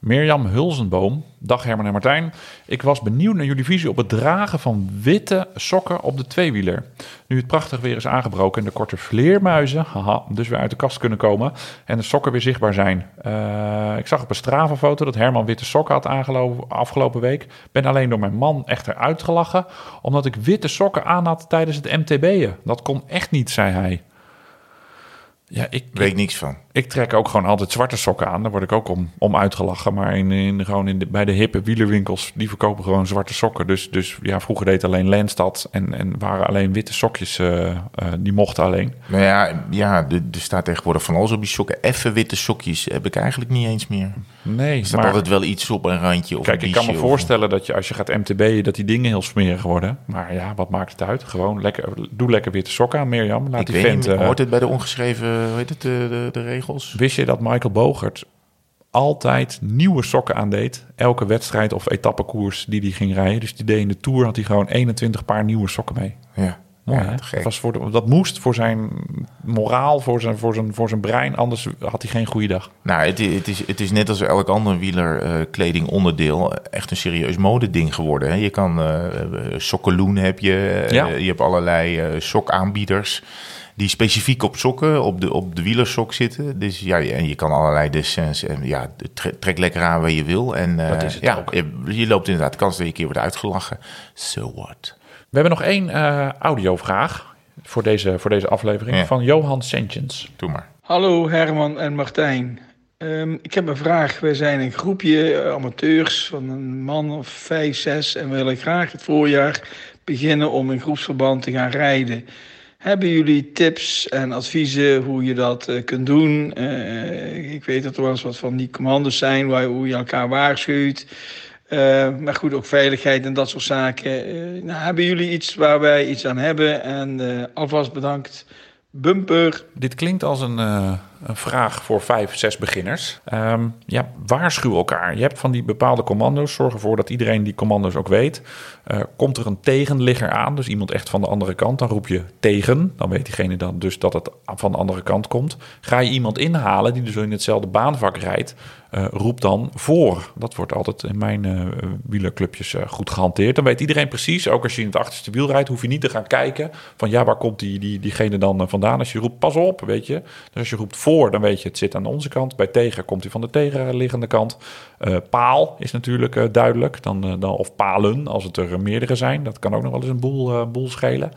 Speaker 1: Mirjam Hulzenboom. Dag Herman en Martijn. Ik was benieuwd naar jullie visie op het dragen van witte sokken op de tweewieler. Nu het prachtig weer is aangebroken en de korte vleermuizen haha, dus weer uit de kast kunnen komen en de sokken weer zichtbaar zijn. Eh, ik zag op een Strava-foto dat Herman witte sokken had aangelopen afgelopen week. Ben alleen door mijn man echter uitgelachen omdat ik witte sokken aan had tijdens het MTB'en. Dat kon echt niet, zei hij. Ja, ik,
Speaker 2: Weet ik niks van.
Speaker 1: Ik trek ook gewoon altijd zwarte sokken aan. Daar word ik ook om, om uitgelachen. Maar in, in, gewoon in de, bij de hippe wielerwinkels, die verkopen gewoon zwarte sokken. Dus, dus ja, vroeger deed alleen Lenstad en, en waren alleen witte sokjes, eh, eh, die mochten alleen.
Speaker 2: Nou ja, ja er, er staat tegenwoordig van alles op die sokken. Effe witte sokjes heb ik eigenlijk niet eens meer.
Speaker 1: Nee,
Speaker 2: Er staat
Speaker 1: maar
Speaker 2: altijd wel iets op, een randje of
Speaker 1: kijk, ik kan me
Speaker 2: of-
Speaker 1: voorstellen dat je als je gaat MTB'en, dat die dingen heel smerig worden. Maar ja, wat maakt het uit? Gewoon lekker, doe lekker witte sokken aan, Mirjam. Laat
Speaker 2: Ik
Speaker 1: die
Speaker 2: weet
Speaker 1: vent...
Speaker 2: niet,
Speaker 1: eh,
Speaker 2: hoort het bij de ongeschreven, hoe heet het, de, de, de regels?
Speaker 1: Wist je dat Michael Bogert altijd nieuwe sokken aandeed? Elke wedstrijd of etappekoers die hij ging rijden. Dus die deed in de Tour had hij gewoon 21 paar nieuwe sokken mee.
Speaker 2: Ja.
Speaker 1: Mooi,
Speaker 2: Ja.
Speaker 1: Dat, was voor de- dat moest voor zijn moraal, voor zijn, voor, zijn, voor zijn brein. Anders had hij geen goede dag.
Speaker 2: Nou, het, het, is, het is net als elk ander wielerkledingonderdeel echt een serieus modeding geworden. Hè. Je kan eh eh, sokkeloen heb je, eh,
Speaker 1: Ja.
Speaker 2: je hebt allerlei eh, sokaanbieders die specifiek op sokken, op de, op de wielersok zitten. Dus ja, en je kan allerlei dessins, en ja, tre- trek lekker aan waar je wil. En eh,
Speaker 1: Dat is het
Speaker 2: ja,
Speaker 1: ook.
Speaker 2: je, je loopt inderdaad kans dat je een keer wordt uitgelachen. So what?
Speaker 1: We hebben nog één eh, audiovraag voor deze, voor deze aflevering
Speaker 2: Ja.
Speaker 1: van Johan Sentjens.
Speaker 2: Doe maar.
Speaker 5: Hallo Herman en Martijn. Ehm, ik heb een vraag. Wij zijn een groepje eh, amateurs van een man of vijf, zes en we willen graag het voorjaar beginnen om in groepsverband te gaan rijden. Hebben jullie tips en adviezen hoe je dat eh, kunt doen? Eh, ik weet dat er wel eens wat van die commando's zijn waar, hoe je elkaar waarschuwt. Eh, maar goed, ook veiligheid en dat soort zaken. Nou, hebben jullie iets waar wij iets aan hebben? En alvast bedankt. Bumper.
Speaker 1: Dit klinkt als een, eh, een vraag voor vijf, zes beginners. Ehm, ja, waarschuw elkaar. Je hebt van die bepaalde commando's. Zorg ervoor dat iedereen die commando's ook weet. Eh, komt er een tegenligger aan, dus iemand echt van de andere kant, dan roep je tegen. Dan weet diegene dan dus dat het van de andere kant komt. Ga je iemand inhalen die dus in hetzelfde baanvak rijdt, eh, roep dan voor. Dat wordt altijd in mijn eh wielerclubjes eh, goed gehanteerd. Dan weet iedereen precies, ook als je in het achterste wiel rijdt, hoef je niet te gaan kijken van ja, waar komt die, die, diegene dan vandaan. Als je roept, pas op, weet je. Dus als je roept voor, dan weet je, het zit aan onze kant. Bij tegen komt hij van de tegenliggende kant. Paal is natuurlijk duidelijk. Dan, dan, of palen, als het er meerdere zijn. Dat kan ook nog wel eens een boel, boel schelen.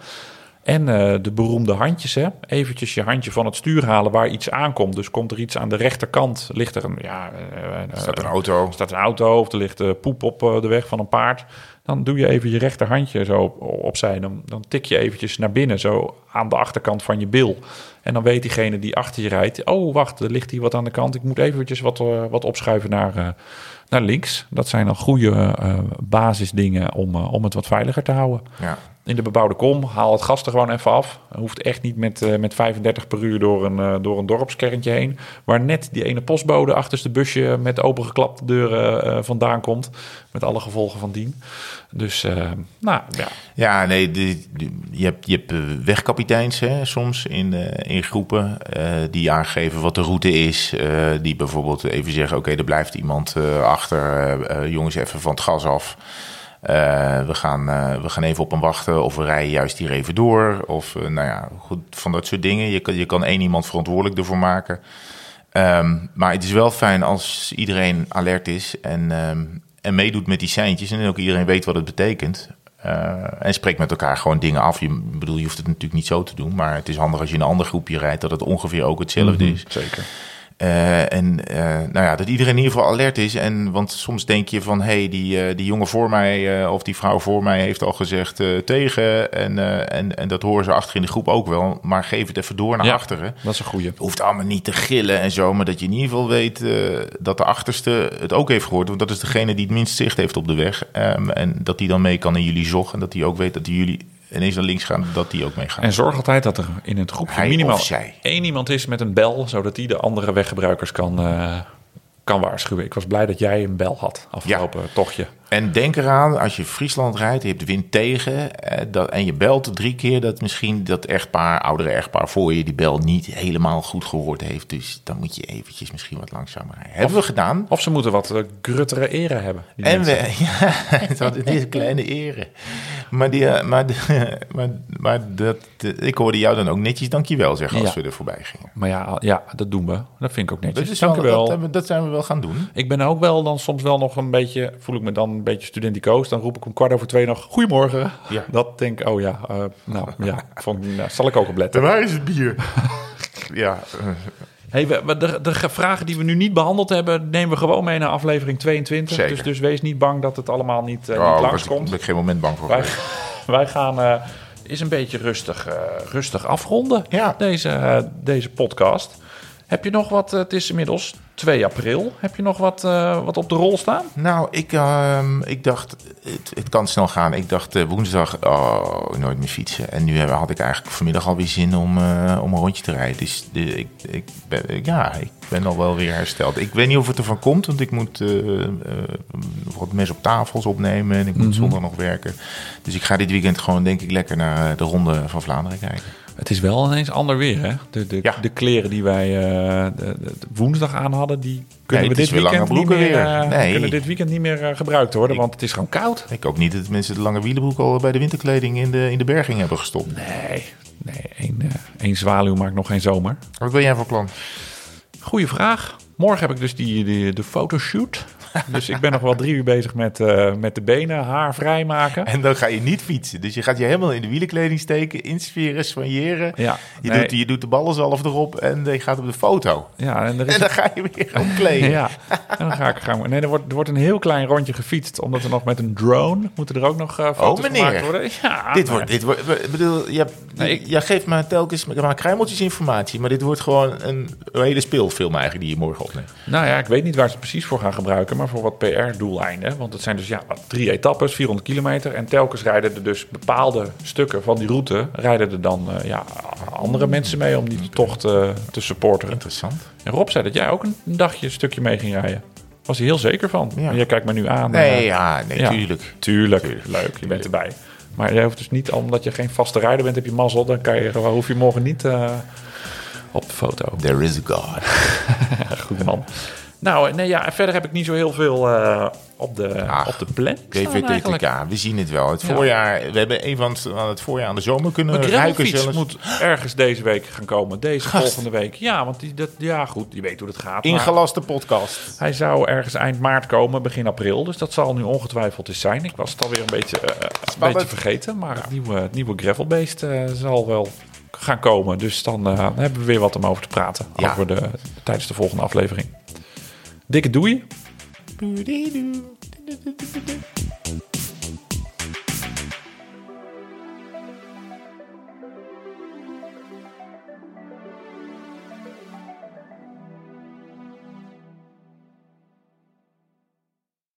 Speaker 1: En eh, de beroemde handjes, hè. Eventjes je handje van het stuur halen waar iets aankomt. Dus komt er iets aan de rechterkant, ligt er een... Ja, eh, eh,
Speaker 2: Staat een auto.
Speaker 1: er staat een auto of er ligt poep op de weg van een paard. Dan doe je even je rechterhandje zo op, opzij. Dan, dan tik je eventjes naar binnen, zo aan de achterkant van je bil. En dan weet diegene die achter je rijdt... oh, wacht, er ligt hier wat aan de kant. Ik moet eventjes wat, wat opschuiven naar, naar links. Dat zijn dan goede basisdingen om, om het wat veiliger te houden.
Speaker 2: Ja.
Speaker 1: In de bebouwde kom, haal het gas er gewoon even af. Hoeft echt niet met, eh, met 35 per uur door een, eh, door een dorpskerntje heen. Waar net die ene postbode achterste busje met opengeklapte deuren eh, vandaan komt. Met alle gevolgen van dien. Dus, nou ja.
Speaker 2: Ja, nee, de- je hebt, je hebt wegkapiteins hè, soms in, in groepen die aangeven wat de route is. die bijvoorbeeld even zeggen, oké, er blijft iemand achter. jongens, even van het gas af. Eh, we, gaan, eh, we gaan even op hem wachten of we rijden juist hier even door. Of eh, nou ja, goed, van dat soort dingen. Je kan, je kan één iemand verantwoordelijk ervoor maken. Ehm, maar het is wel fijn als iedereen alert is en, ehm, en meedoet met die seintjes. En ook iedereen weet wat het betekent. En spreekt met elkaar gewoon dingen af. Je, bedoel, je hoeft het natuurlijk niet zo te doen. Maar het is handig als je in een ander groepje rijdt... dat het ongeveer ook hetzelfde is.
Speaker 1: Zeker.
Speaker 2: Eh, en eh, nou ja, dat iedereen in ieder geval alert is. En, want soms denk je van, hé, hey, die, eh, die jongen voor mij of die vrouw voor mij heeft al gezegd tegen. En, en, en dat horen ze achter in de groep ook wel. Maar geef het even door naar
Speaker 1: Ja.
Speaker 2: achteren.
Speaker 1: Dat is een goeie.
Speaker 2: Het hoeft allemaal niet te gillen en zo, maar dat je in ieder geval weet dat de achterste het ook heeft gehoord. Want dat is degene die het minst zicht heeft op de weg. Ehm, en dat die dan mee kan in jullie zog. En dat die ook weet dat die jullie ineens naar links gaan, dat die ook mee gaan.
Speaker 1: En zorg altijd dat er in het groepje
Speaker 2: Hij
Speaker 1: minimaal één iemand is met een bel. Zodat die de andere weggebruikers kan, eh, kan waarschuwen. Ik was blij dat jij een bel had afgelopen tochtje.
Speaker 2: En denk eraan, als je Friesland rijdt, je hebt de wind tegen eh, dat, en je belt drie keer, dat misschien dat echtpaar, oudere echtpaar voor je die bel niet helemaal goed gehoord heeft. Dus dan moet je eventjes misschien wat langzamer rijden. Hebben we gedaan.
Speaker 1: Of ze moeten wat eh, gruttere eren hebben. die
Speaker 2: En
Speaker 1: mensen.
Speaker 2: we, ja, het is een kleine ere. Maar, die, eh, maar, de- maar, maar dat, de- ik hoorde jou dan ook netjes dankjewel zeggen als
Speaker 1: Ja.
Speaker 2: we er voorbij gingen.
Speaker 1: Maar ja, ja, dat doen we. Dat vind ik ook netjes.
Speaker 2: Dat, is wel, dat, dat zijn we wel gaan doen.
Speaker 1: Ik ben ook wel dan soms wel nog een beetje, voel ik me dan een beetje studenticoos. Dan roep ik om kwart over twee nog, goedemorgen.
Speaker 2: Ja.
Speaker 1: Dat denk ik, oh ja, eh, nou ja, vond, nou, zal ik ook op letten.
Speaker 2: Waar is het bier? ja, eh,
Speaker 1: Hey, we, we- de, de vragen die we nu niet behandeld hebben, nemen we gewoon mee naar aflevering 22.
Speaker 2: Zeker.
Speaker 1: Dus, dus wees niet bang dat het allemaal niet, eh,
Speaker 2: oh,
Speaker 1: niet
Speaker 2: daar ben ik geen moment bang voor.
Speaker 1: Wij, gaan eh is een beetje rustig, eh, rustig afronden,
Speaker 2: Ja.
Speaker 1: deze, eh, deze podcast. Heb je nog wat, eh, het is inmiddels 2 april, heb je nog wat, eh, wat op de rol staan?
Speaker 2: Nou, ik, ehm, ik dacht, het, het kan snel gaan. Ik dacht eh, woensdag, oh, nooit meer fietsen. En nu had ik eigenlijk vanmiddag alweer zin om, eh, om een rondje te rijden. Dus de, ik, ik ben, ja, ik ben al wel weer hersteld. Ik weet niet of het ervan komt, want ik moet wat mes op tafels opnemen. En ik moet zondag nog werken. Dus ik ga dit weekend gewoon, denk ik, lekker naar de Ronde van Vlaanderen kijken.
Speaker 1: Het is wel ineens ander weer, hè? De, de,
Speaker 2: Ja.
Speaker 1: de kleren die wij eh, de, woensdag aan hadden, die kunnen we
Speaker 2: is
Speaker 1: dit weekend niet meer,
Speaker 2: weer.
Speaker 1: eh,
Speaker 2: Nee.
Speaker 1: kunnen dit weekend niet meer eh, gebruikt worden,
Speaker 2: Ik-
Speaker 1: want het is gewoon koud.
Speaker 2: Ik ook niet dat mensen de lange wielenbroek al bij de winterkleding in de, in de berging hebben gestopt.
Speaker 1: Nee, nee één, eh, één zwaluw maakt nog geen zomer.
Speaker 2: Wat ben jij voor plan?
Speaker 1: Goeie vraag. Morgen heb ik dus die, die, de fotoshoot. Dus ik ben nog wel drie uur bezig met, eh, met de benen, haar vrijmaken.
Speaker 2: En dan ga je niet fietsen. Dus je gaat je helemaal in de wielenkleding steken, insferen, soigneren.
Speaker 1: Ja,
Speaker 2: Je,
Speaker 1: nee.
Speaker 2: doet, je doet de ballen erop en je gaat op de foto.
Speaker 1: Ja, en er is
Speaker 2: En dan ga je weer omkleden.
Speaker 1: Ja, en dan ga ik gaan. Nee, er wordt, er wordt een heel klein rondje gefietst, omdat er nog met een drone moeten er ook nog eh foto's
Speaker 2: meneer.
Speaker 1: gemaakt worden. Ja,
Speaker 2: Dit
Speaker 1: maar-
Speaker 2: wordt, dit wordt, ik bedoel, je, hebt-
Speaker 1: Nee, ik-
Speaker 2: jij geeft me telkens maar kruimeltjes informatie, maar dit wordt gewoon een, een hele speelfilm eigenlijk die je morgen opneemt.
Speaker 1: Nou ja, ik weet niet waar ze het precies voor gaan gebruiken, maar voor wat PR-doeleinden. Want het zijn dus ja, drie etappes, 400 kilometer. En telkens rijden er dus bepaalde stukken van die route, rijden er dan eh, ja, andere mensen mee om die tocht eh, te supporteren.
Speaker 2: Interessant.
Speaker 1: En Rob zei dat jij ook een dagje, een stukje mee ging rijden. Was hij heel zeker van.
Speaker 2: Ja.
Speaker 1: En jij kijkt me nu aan.
Speaker 2: Nee,
Speaker 1: eh,
Speaker 2: ja, nee,
Speaker 1: ja.
Speaker 2: tuurlijk.
Speaker 1: Tuurlijk, leuk, je bent erbij. Maar jij hoeft dus niet, omdat je geen vaste rijder bent, heb je mazzel. Dan kan je, hoef je morgen niet op de foto.
Speaker 2: There is a God.
Speaker 1: Goed man. Nou, nee, ja, verder heb ik niet zo heel veel eh, op, de,
Speaker 2: Ach,
Speaker 1: op de eigenlijk.
Speaker 2: GVTTK, we zien het wel. Het
Speaker 1: Ja.
Speaker 2: voorjaar, we hebben een van het, aan het voorjaar aan de zomer kunnen
Speaker 1: Mijn
Speaker 2: ruiken zelfs.
Speaker 1: moet ergens deze week gaan komen. Deze
Speaker 2: Gast.
Speaker 1: volgende week. Ja, want die, dat, ja, goed, je weet hoe het gaat. maar
Speaker 2: Ingelaste podcast.
Speaker 1: hij zou ergens eind maart komen, begin april. Dus dat zal nu ongetwijfeld eens zijn. Ik was het alweer een beetje, eh, een beetje vergeten. Maar het nieuwe, het nieuwe gravelbeest eh, zal wel gaan komen. Dus dan eh, hebben we weer wat om over te praten.
Speaker 2: Ja.
Speaker 1: Over de, tijdens de volgende aflevering. Dikke
Speaker 2: doei.